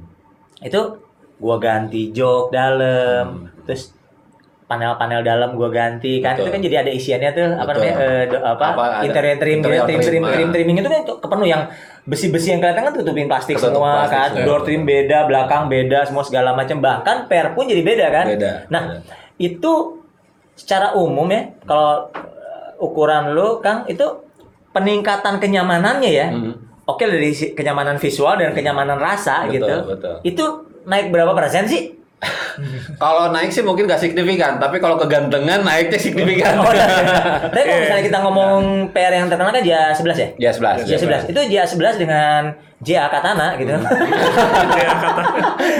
Itu gue ganti jok dalam, Hmm. terus panel-panel dalam gue ganti kan Betul. itu kan jadi ada isiannya tuh apa Betul. namanya eh, do- apa, Apa, interior trim interior trim trim, trim ah. trim trimming itu kan kepenuh yang besi-besi yang kelihatan kan tutupin plastik Ketutup semua plastik kan semua. door trim beda belakang beda semua segala macam bahkan per pun jadi beda kan Beda, nah beda. itu secara umum ya kalau eh, ukuran lu Kang itu peningkatan kenyamanannya ya Hmm. oke dari kenyamanan visual dan kenyamanan rasa Betul, gitu betul. itu naik berapa persen sih Kalau naik sih mungkin gak signifikan, tapi kalau kegantengan naiknya signifikan. Oh, iya. Tapi kalau misalnya kita ngomong PR yang terkenal kan JA 11 ya? Ya 11. JA 11. Itu JA 11 dengan JA Katana gitu.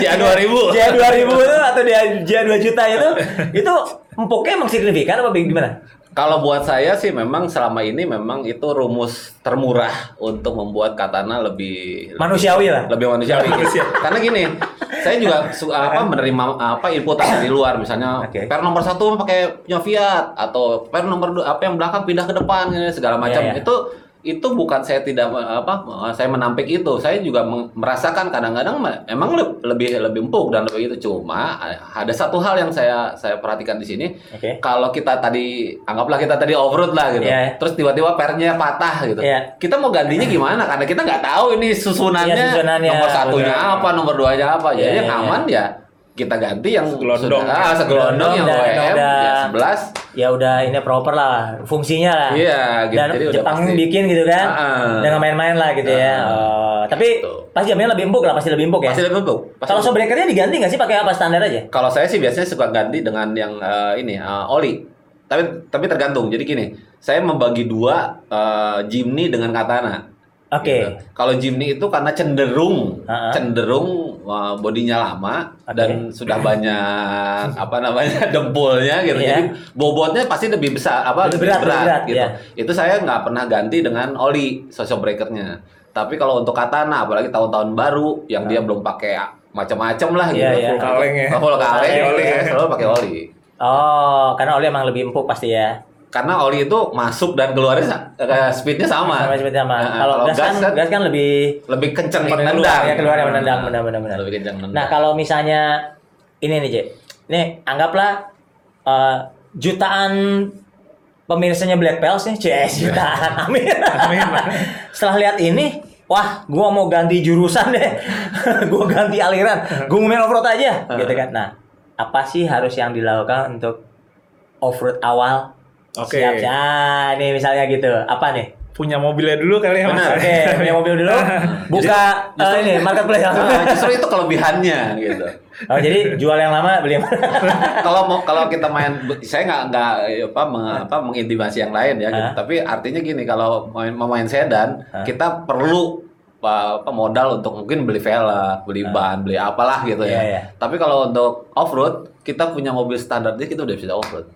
Ya 2000. JA 2000 itu atau dia JA 2 juta itu itu empuknya emang signifikan apa gimana? Kalau buat saya sih memang selama ini memang itu rumus termurah untuk membuat katana lebih Manusiawi lah. lebih manusiawi. Manusia. Karena gini, saya juga su- apa menerima apa input dari luar misalnya Oke. per nomor satu pakai punya Fiat atau per nomor dua apa yang belakang pindah ke depan segala macam Iya, iya. itu itu bukan saya tidak apa saya menampik itu. Saya juga merasakan kadang-kadang emang le- lebih lebih empuk dan lebih itu. Cuma ada satu hal yang saya saya perhatikan di sini. Oke. kalau kita tadi anggaplah kita tadi off road lah gitu. Iya. terus tiba-tiba pernya patah gitu. Iya. kita mau gantinya gimana? Karena kita nggak tahu ini susunannya, Iya, susunannya, nomor satunya betul. apa nomor duanya apa. Jadi Iya, yang iya, aman ya kita ganti yang Segelondong. sudah ah, segelondong yang Dan OEM udah- ya 11 Ya udah ini proper lah fungsinya lah. Iya, gitu. Dan Jadi udah Jepang pasti. bikin gitu kan. Dengan main-main lah gitu ya. Ah. Oh, tapi Gitu. pasti jamnya lebih empuk lah, pasti lebih empuk ya. pasti lebih empuk Pasti Kalau sobrekernya diganti nggak sih pakai apa standar aja? kalau saya sih biasanya suka ganti dengan yang eh, ini eh, oli tapi tapi tergantung jadi gini saya membagi dua eh, Jimny dengan katana Oke. Gitu. Kalau Jimny itu karena cenderung Ha-ha. cenderung uh, bodinya lama Oke. dan sudah banyak apa namanya dempulnya gitu. Iya. Jadi bobotnya pasti lebih besar apa Lebih berat, lebih berat, gitu. iya. Itu saya nggak pernah ganti dengan oli social breakernya. Tapi kalau untuk katana apalagi tahun-tahun baru yang dia belum pakai macam-macam lah gitu. Iya, iya. Full kaleng ya. Oh, full kaleng, oli. saya selalu pakai oli. Oh, karena oli emang lebih empuk pasti ya. Karena oli itu masuk dan keluarnya eh, speednya sama. Sama seperti sama. Nah, Kalau gas kan, gas kan lebih lebih kenceng Keluar, menendang. ya, keluar menendang, benar, benar, benar. Lebih kenceng menendang. Nah, kalau misalnya ini nih, Cek. Nih, anggaplah eh, jutaan pemirsanya Black Pels nih, CS jutaan. Amin. Amin. Setelah lihat ini, wah, gua mau ganti jurusan deh. gua ganti aliran. Gua mau main off-road aja, gitu kan. Nah, apa sih harus yang dilakukan untuk off-road awal? Oke. Siap, siap. Ah, nih misalnya gitu. Apa nih? punya mobilnya dulu kali ya Mas. Benar. Oke, punya mobil dulu. Buka eh, ini marketplace langsung. Nah, justru itu kelebihannya gitu. Oh, jadi jual yang lama, beli yang kalau mau kalau kita main saya nggak nggak apa meng, apa mengintimasi yang lain ya gitu. Tapi artinya gini kalau main mau main sedan Hah? kita perlu apa, modal untuk mungkin beli velg beli ban beli apalah gitu Iya, ya iya. tapi kalau untuk off road kita punya mobil standar dia kita udah bisa off road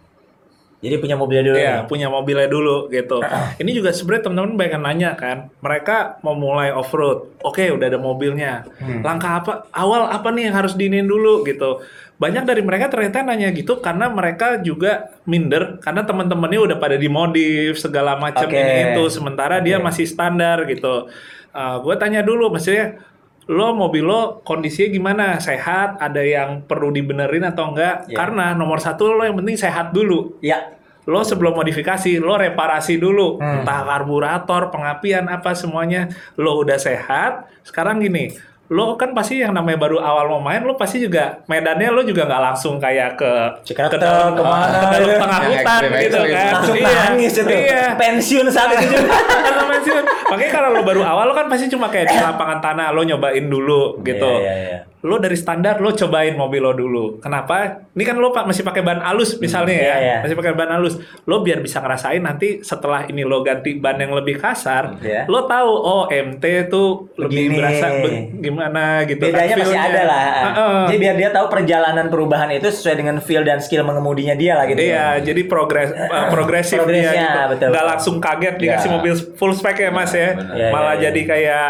Jadi punya mobilnya dulu. Iya, punya mobilnya dulu gitu. Ini juga sebenarnya teman-teman banyak yang nanya kan. Mereka mau mulai off road. Oke, udah ada mobilnya. Langkah apa? Awal apa nih yang harus diinin dulu gitu. Banyak dari mereka ternyata nanya gitu karena mereka juga minder karena teman-temannya udah pada dimodif segala macam Oke. ini itu sementara dia Oke. masih standar gitu. gue tanya dulu maksudnya lo mobil lo kondisinya gimana? Sehat? Ada yang perlu dibenerin atau enggak? Iya. karena nomor satu lo yang penting sehat dulu. Ya. lo sebelum modifikasi lo reparasi dulu. Hmm. entah karburator pengapian apa semuanya. Lo udah sehat sekarang gini lo kan pasti yang namanya baru awal mau main lo pasti juga medannya lo juga nggak langsung kayak ke Cikarang ke dalam ke mana ke dalam gitu. tengah Yang hutan gitu kan Langsung Iya, nangis itu. iya Pensiun saat itu juga. Pensiun. makanya kalau lo baru awal lo kan pasti cuma kayak di lapangan tanah lo nyobain dulu gitu Iya, iya, iya. Lo dari standar lo cobain mobil lo dulu. Kenapa? Ini kan lo pak masih pakai ban halus misalnya ya, Iya, iya. masih pakai ban halus. Lo biar bisa ngerasain nanti setelah ini lo ganti ban yang lebih kasar, Iya. lo tahu oh MT tuh lebih Begini. berasa be- gimana gitu. kan Bedanya masih feel-nya. ada lah. Heeh. Jadi biar dia tahu perjalanan perubahan itu sesuai dengan feel dan skill mengemudinya dia lah gitu. Iya, jadi progres uh, progresif dia gitu. betul, betul. langsung kaget dikasih Iya. mobil full spec ya Mas ya. benar. Iya, Malah iya. jadi kayak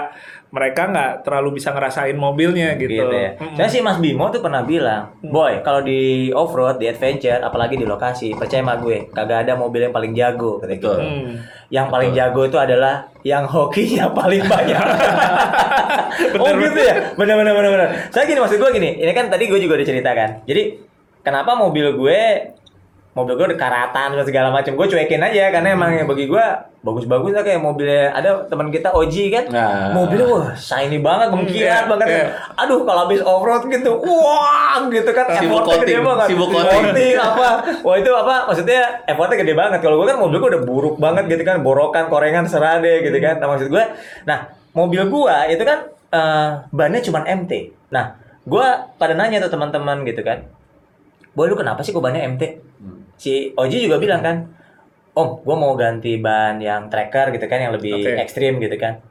mereka nggak terlalu bisa ngerasain mobilnya gitu. gitu ya. Mm-mm. Saya sih Mas Bimo tuh pernah bilang, boy kalau di off road, di adventure, apalagi di lokasi, percaya sama gue, kagak ada mobil yang paling jago. Gitu. Betul. Hmm. Yang paling jago itu adalah yang hokinya paling banyak. oh gitu ya, benar benar benar benar. Saya gini maksud gue gini, ini kan tadi gue juga udah ceritakan. Jadi kenapa mobil gue mobil gue udah karatan dan segala macam gue cuekin aja karena emang yang bagi gue bagus-bagus lah kayak mobilnya ada teman kita Oji kan? Nah. mobilnya wah shiny banget mengkilat iya, banget. iya. aduh kalau habis off road gitu wah gitu kan. Effortnya gede banget. sibuk coating. Apa? Wah itu apa? Maksudnya effortnya gede banget. Kalau gue kan mobil gue udah buruk banget gitu kan borokan korengan serade gitu kan. Nah maksud gue nah mobil gue itu kan eh, bannya cuma MT nah gue pada nanya tuh teman-teman gitu kan boy lu kenapa sih kok bannya MT Hmm. Si Oji juga bilang kan Om, gue mau ganti ban yang tracker gitu kan yang lebih Oke. ekstrim gitu kan.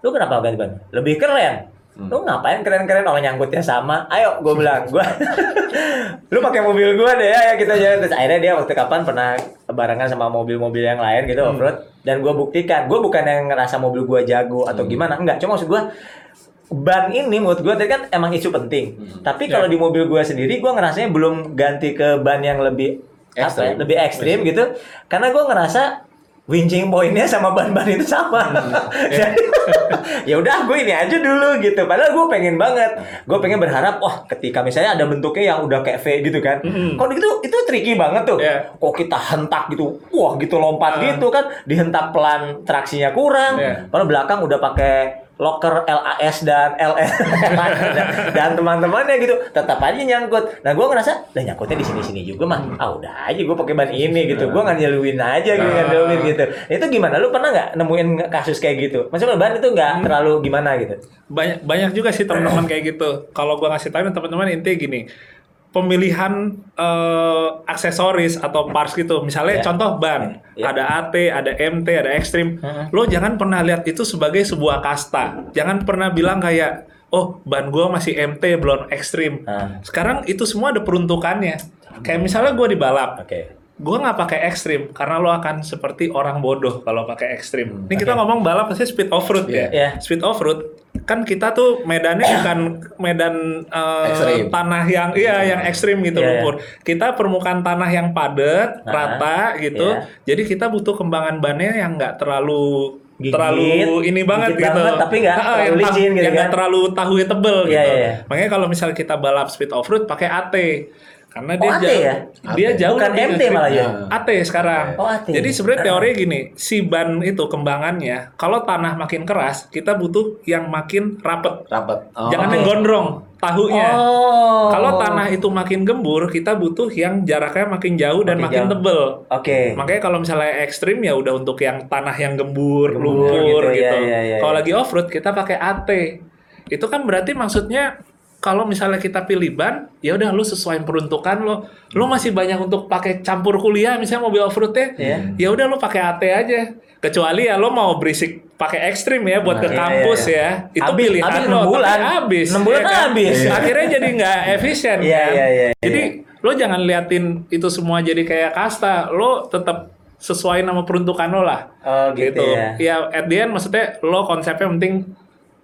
Lu kenapa ganti ban? Lebih keren. Hmm. Lu ngapain keren-keren orang nyangkutnya sama? Ayo, gue bilang, gua lu pakai mobil gua deh ya, kita jalan. Terus akhirnya dia waktu kapan pernah barengan sama mobil-mobil yang lain gitu Hmm. off-road dan gua buktikan, gua bukan yang ngerasa mobil gua jago atau Hmm. gimana, enggak. Cuma maksud gua ban ini menurut gua tadi kan emang isu penting. Hmm. Tapi Ya. kalau di mobil gua sendiri gua ngerasanya belum ganti ke ban yang lebih apa ya, lebih ekstrim gitu. Karena gue ngerasa winching pointnya sama ban-ban itu sama. Jadi ya udah gue ini aja dulu gitu. Padahal gue pengen banget. Gue pengen berharap wah ketika misalnya ada bentuknya yang udah kayak V gitu kan. Mm-mm. kalau gitu itu tricky banget tuh. Iya. kok kita hentak gitu wah gitu lompat Ah. gitu kan. Dihentak pelan traksinya kurang. Iya. padahal belakang udah pakai locker LAS dan LS dan, teman-temannya gitu. Tetap aja nyangkut. Nah gue ngerasa lah nyangkutnya di sini-sini juga mah. Ah udah aja gue pakai ban ini gitu. Gue nggak nyeluin aja gitu nyeluin gitu. Itu gimana? Lu pernah nggak nemuin kasus kayak gitu? Maksudnya ban itu nggak terlalu gimana gitu? Banyak banyak juga sih teman-teman kayak gitu. Kalau gua ngasih tahu teman-teman intinya gini, pemilihan eh, aksesoris atau parts gitu. Misalnya Ya. contoh ban, Ya. ada AT, ada MT, ada Extreme. Mhm. Lo jangan pernah lihat itu sebagai sebuah kasta. Jangan pernah bilang kayak Oh, ban gua masih MT belum ekstrim. Ah. Sekarang itu semua ada peruntukannya. Kayak misalnya gua di balap, oke Gue nggak pakai ekstrim karena lo akan seperti orang bodoh kalau pakai ekstrim. Ini kita oke. ngomong balap pasti speed off road Iya. ya. Iya. Speed off road kan kita tuh medannya bukan medan Ekstrim. tanah yang iya yang ekstrim gitu Iya, iya. lumpur. Kita permukaan tanah yang padat, Ah, rata gitu. iya. Jadi kita butuh kembangan bannya yang nggak terlalu Gigit, terlalu ini banget gigit gitu. banget, tapi nggak terlalu yang, licin gitu yang kan. terlalu tahunya tebel Iya, gitu. iya, iya. Makanya kalau misalnya kita balap speed off road pakai AT karena Oh, dia AT jauh, ya? dia AT. jauh Bukan lebih MT ekstrim. malah ya? AT sekarang. Oh, AT. Jadi sebenarnya teorinya gini, si ban itu kembangannya kalau tanah makin keras, kita butuh yang makin rapet. Rapat. Oh. Jangan yang gondrong. tahunya. Oh. Kalau tanah itu makin gembur, kita butuh yang jaraknya makin jauh dan Makin makin jauh. tebel. Oke. Makanya kalau misalnya ekstrim ya udah untuk yang tanah yang gembur, Gembur lumpur gitu, gitu. iya, iya, iya, kalau iya. lagi off road kita pakai AT. Itu kan berarti maksudnya kalau misalnya kita pilih ban, ya udah lu sesuai peruntukan lo. Lu masih banyak untuk pakai campur kuliah misalnya mobil off roadnya. Iya. Ya udah lu pakai AT aja. Kecuali ya lo mau berisik pakai ekstrim ya buat ke Iya, kampus iya, ya. Itu Habis- pilihan habis lo. enam tapi bulan. habis. Enam bulan ya kan? habis. Akhirnya jadi nggak efisien Iya, kan. iya, iya, Jadi iya. lo jangan liatin itu semua jadi kayak kasta. Lo tetap sesuai nama peruntukan lo lah. Oh, gitu ya. Ya at the end maksudnya lo konsepnya penting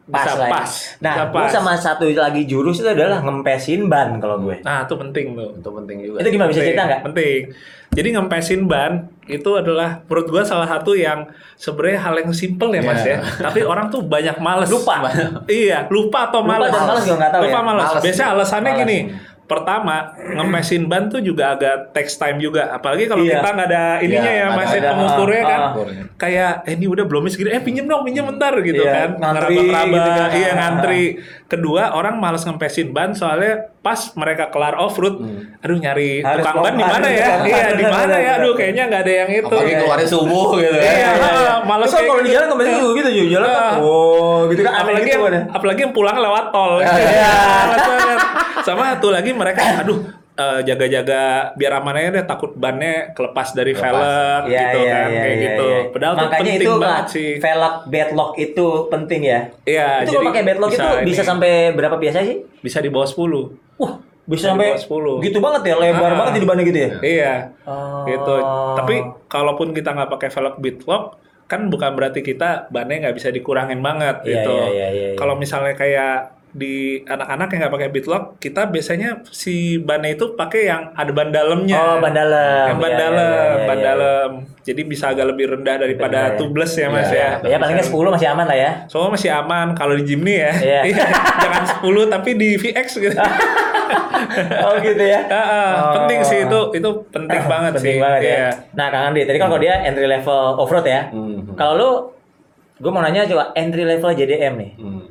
Pas bisa lah. ya. pas. Nah, bisa gue pas. sama satu lagi jurus itu adalah ngempesin ban kalau gue. Nah, itu penting tuh. Itu penting juga. Itu gimana bisa cerita nggak? Penting. Jadi ngempesin ban itu adalah menurut gua salah satu yang sebenarnya hal yang simple ya Mas Iya. ya. Tapi orang tuh banyak males. Lupa. iya, lupa atau Lupa males. dan males juga nggak tahu Lupa ya? males. Males. Biasanya alasannya Males. gini. Pertama, ngempesin ban tuh juga agak takes time juga. Apalagi kalau Iya. kita nggak ada ininya Iya, ya, masih ada. pengukurnya Ah, kan. ah. Pengukurnya. Kayak eh ini udah belum segini, eh pinjem dong, pinjem bentar gitu Iya, kan. ngantri Ngeraba-ngeraba, gitu kan. iya Ah, ah, ngantri. Kedua, orang males ngempesin ban soalnya pas mereka kelar off road, aduh nyari Hmm. Harus tukang ban di mana ya? kan. Iya, di mana ya? Aduh, kayaknya nggak ada yang itu. Apalagi keluarnya subuh gitu ya. Iya, males Terus kan kayak kalau di gitu. jalan kembali juga gitu, Ju. jalan oh gitu kan apalagi gitu yang, apalagi yang pulang lewat tol. Iya. Sama satu lagi mereka, aduh eh, jaga-jaga biar aman aja deh takut bannya kelepas dari velg Iya, gitu iya, kan iya, kayak iya, gitu. iya. Padahal tuh Makanya penting itu banget sih. velg bedlock itu penting ya. Iya, itu jadi kalau pakai bedlock itu ini, bisa sampai berapa biasa sih? bisa di bawah 10. Wah, bisa Bisa sampai di bawah 10. gitu banget ya, lebar Ah. banget di depannya gitu ya. Iya. Oh. Gitu. Tapi kalaupun kita nggak pakai velg bitlock kan bukan berarti kita bannya nggak bisa dikurangin banget Iya, gitu. iya, iya, iya, iya. Kalau misalnya kayak di anak-anak yang nggak pakai bitlock, kita biasanya si bannya itu pakai yang ada ban dalamnya. Oh, ban dalam. Yang ban Iya, iya, dalam, iya, ban iya, iya. dalam. Jadi bisa agak lebih rendah daripada ya. tubeless ya Mas Iya, ya. Ya palingnya 10 masih aman lah ya. Soalnya masih aman kalau di Jimny ya. Iya. Jangan 10 tapi di VX gitu. oh gitu ya. Ah, ah, Oh. Penting sih itu itu penting banget Penting sih. banget ya. Iya. Nah, Kang Andi, tadi kan kalau dia entry level off-road ya. Hmm. Kalau lu gue mau nanya coba entry level JDM nih. Hmm, hmm.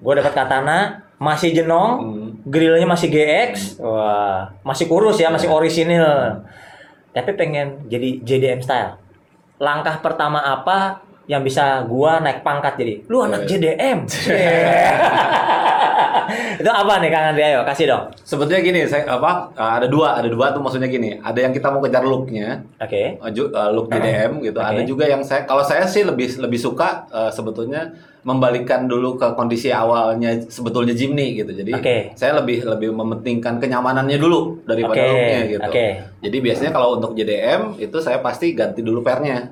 Gue dapat katana, masih jenong, Hmm. grillnya masih GX, wah, masih kurus ya, masih orisinil. Tapi pengen jadi JDM style. Langkah pertama apa yang bisa gua naik pangkat jadi? Lu anak JDM. Itu apa nih Kang Andri? Ayo kasih dong. Sebetulnya gini, saya apa uh, ada dua, ada dua tuh maksudnya gini. Ada yang kita mau kejar looknya, Oke. uh, ju- uh, look JDM gitu. Oke. Ada juga yang saya, kalau saya sih lebih lebih suka uh, sebetulnya membalikan dulu ke kondisi awalnya sebetulnya Jimny gitu. Jadi Oke. saya lebih lebih mementingkan kenyamanannya dulu daripada Oke, looknya gitu. oke. Jadi biasanya kalau untuk JDM itu saya pasti ganti dulu pernya.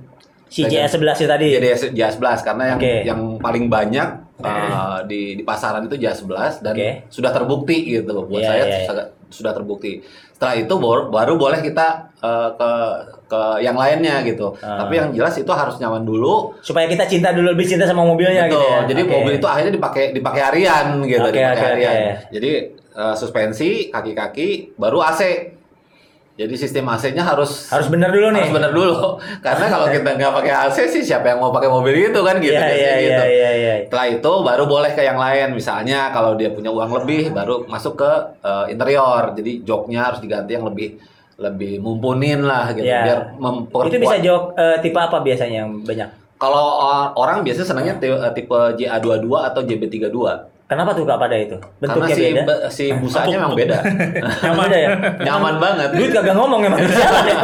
Si Saya JS11 itu tadi. Jadi JS11 karena yang Oke. yang paling banyak uh, di di pasaran itu JS11 dan Oke. sudah terbukti gitu buat Iya, saya iya, iya. sudah- sudah terbukti. Setelah itu baru, baru boleh kita uh, ke ke yang lainnya gitu. Ah. Tapi yang jelas itu harus nyaman dulu. Supaya kita cinta dulu lebih cinta sama mobilnya Betul. gitu ya. Jadi Oke. mobil itu akhirnya dipakai dipakai harian gitu, Oke, dipakai oke, harian. oke. Jadi uh, suspensi, kaki-kaki, baru AC. Jadi sistem AC-nya harus harus bener dulu nih. harus bener dulu karena kalau kita nggak pakai AC sih siapa yang mau pakai mobil itu kan gitu Iya biasanya iya gitu. iya iya iya. Setelah itu baru boleh ke yang lain misalnya kalau dia punya uang lebih baru masuk ke eh, interior jadi joknya harus diganti yang lebih lebih mumpunin lah gitu Iya. biar memperkuat. Itu bisa jawab eh, tipe apa biasanya yang banyak? Kalau eh, orang biasanya senangnya ti- eh, tipe JA22 atau JB32 Kenapa tuh Kak pada itu? karena Bentuknya si beda. be- si busanya memang beda Nyaman beda ya? nyaman banget Duit kagak ngomong emang jalan ya.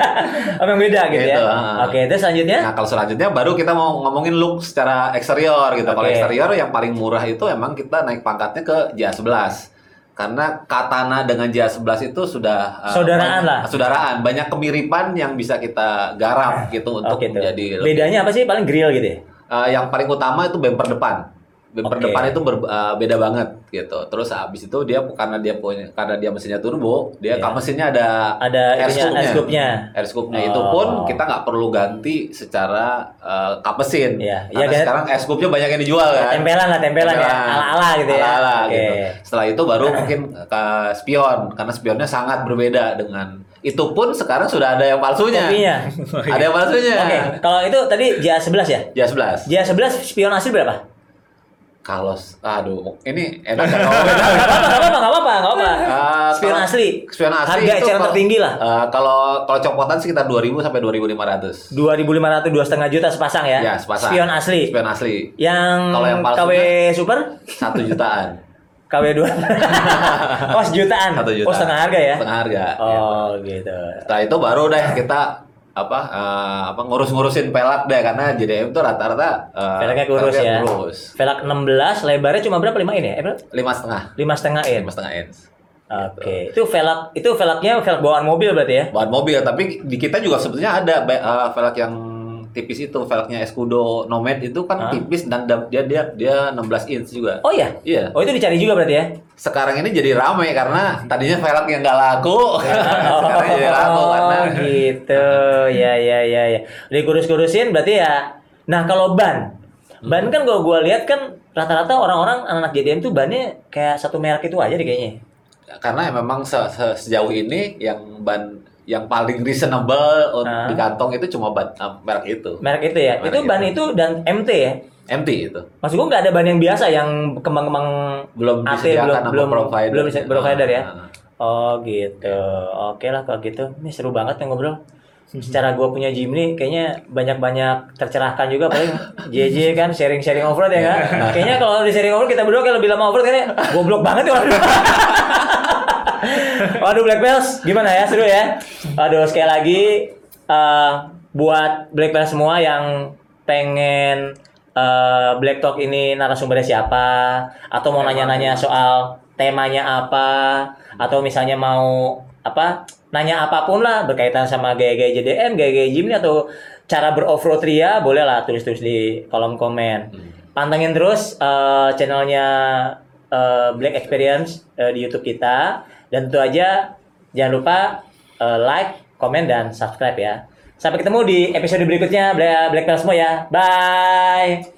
Emang beda gitu, Gitu, ya. ah. Oke, terus selanjutnya? Nah kalau selanjutnya baru kita mau ngomongin look secara eksterior gitu. Kalau Oke. eksterior yang paling murah itu emang kita naik pangkatnya ke JA11. Karena katana dengan JA11 itu sudah uh, Saudaraan banyak- lah. Saudaraan, banyak kemiripan yang bisa kita garap gitu untuk tuh. menjadi Bedanya apa sih? Paling grill gitu ya? Uh, yang paling utama itu bumper depan. Oke. depan itu ber- uh, beda banget gitu. Terus habis itu dia karena dia punya karena dia mesinnya turbo, dia Iya. kap mesinnya ada Ada air scoop-nya. air scoop-nya. Oh. itu pun kita nggak perlu ganti secara uh, kap mesin. Iya. Karena Iya, kan? sekarang air scoop-nya banyak yang dijual kan. Tempelan lah, tempelan, ya. Ala-ala gitu ya. Ala-ala Oke. gitu. Setelah itu baru mungkin ke spion karena spionnya sangat berbeda dengan itu pun sekarang sudah ada yang palsunya. Kopinya. ada yang palsunya. Oke, kalau itu tadi JA11 ya? Ya 11. JA11 spion asli berapa? Kalau aduh, ini enak kan Gak apa-apa, gak apa-apa, gak apa-apa, gak apa-apa. Eh, Spion asli. Spion asli Harga eceran tertinggi lah. Eh, kalau kalau copotan sekitar 2000 sampai 2500. 2.500 dua setengah juta sepasang ya. Ya, sepasang. Spion asli. Spion asli. Yang, Kalau yang palsunya? KW super, Satu jutaan. KW 2. oh, sejutaan. Satu juta. Oh, setengah harga ya. Setengah harga. ya. Oh, gitu. Setelah itu baru deh kita apa eh, apa ngurus-ngurusin pelak deh karena JDM itu rata-rata eh, Velgnya kurus ya. kurus. Velg 16, lebarnya cuma berapa? 5 in ya? Eh? Lima setengah. 5 setengah in. Lima setengah inch. Oke. Itu velg itu velgnya velg bawaan mobil berarti ya? Bahan mobil, tapi di kita juga sebetulnya ada eh, velg yang tipis itu, velgnya Escudo Nomad itu kan Hah? tipis dan da- dia dia dia 16 inch juga. Oh iya. Iya. Oh itu dicari juga berarti ya? Sekarang ini jadi rame karena tadinya velg yang nggak laku, sekarang jadi laku karena Oh gitu. Ya ya ya ya. Dikurus-kurusin berarti ya. Nah, kalau ban. Ban kan kalau gua lihat kan rata-rata orang-orang anak-anak JDM tuh bannya kayak satu merek itu aja deh kayaknya. karena memang se- se- sejauh ini yang ban yang paling reasonable un- Ah. di kantong itu cuma ban eh, merek itu. Merek itu ya. Merek itu itu. ban itu dan MT ya. MT itu. Maksud gua nggak ada ban yang biasa yang kembang-kembang Belum AT disediakan belum belum provider. belum bisa provider ya. Ah. Oh gitu. Oke lah kalau gitu. Ini seru banget ya ngobrol. Secara gua punya Jimny kayaknya banyak-banyak tercerahkan juga paling JJ kan sharing-sharing offroad ya kan. Kayaknya kalau di sharing offroad kita berdua kayak lebih lama offroad kayaknya goblok banget ya. Waduh. Waduh Black Bells gimana ya seru ya. Aduh sekali lagi eh, buat Black Bells semua yang pengen eh, Black Talk ini narasumbernya siapa atau mau nanya-nanya soal temanya apa atau misalnya mau apa nanya apa pun lah berkaitan sama gaya-gaya JDM, gaya-gaya Jimny atau cara beroffroad Ria boleh lah tulis-tulis di kolom komen. Pantengin terus eh, channelnya eh, Black Experience eh, di YouTube kita dan tentu aja jangan lupa eh, like, komen dan subscribe ya. Sampai ketemu di episode berikutnya Black Black semua ya. Bye.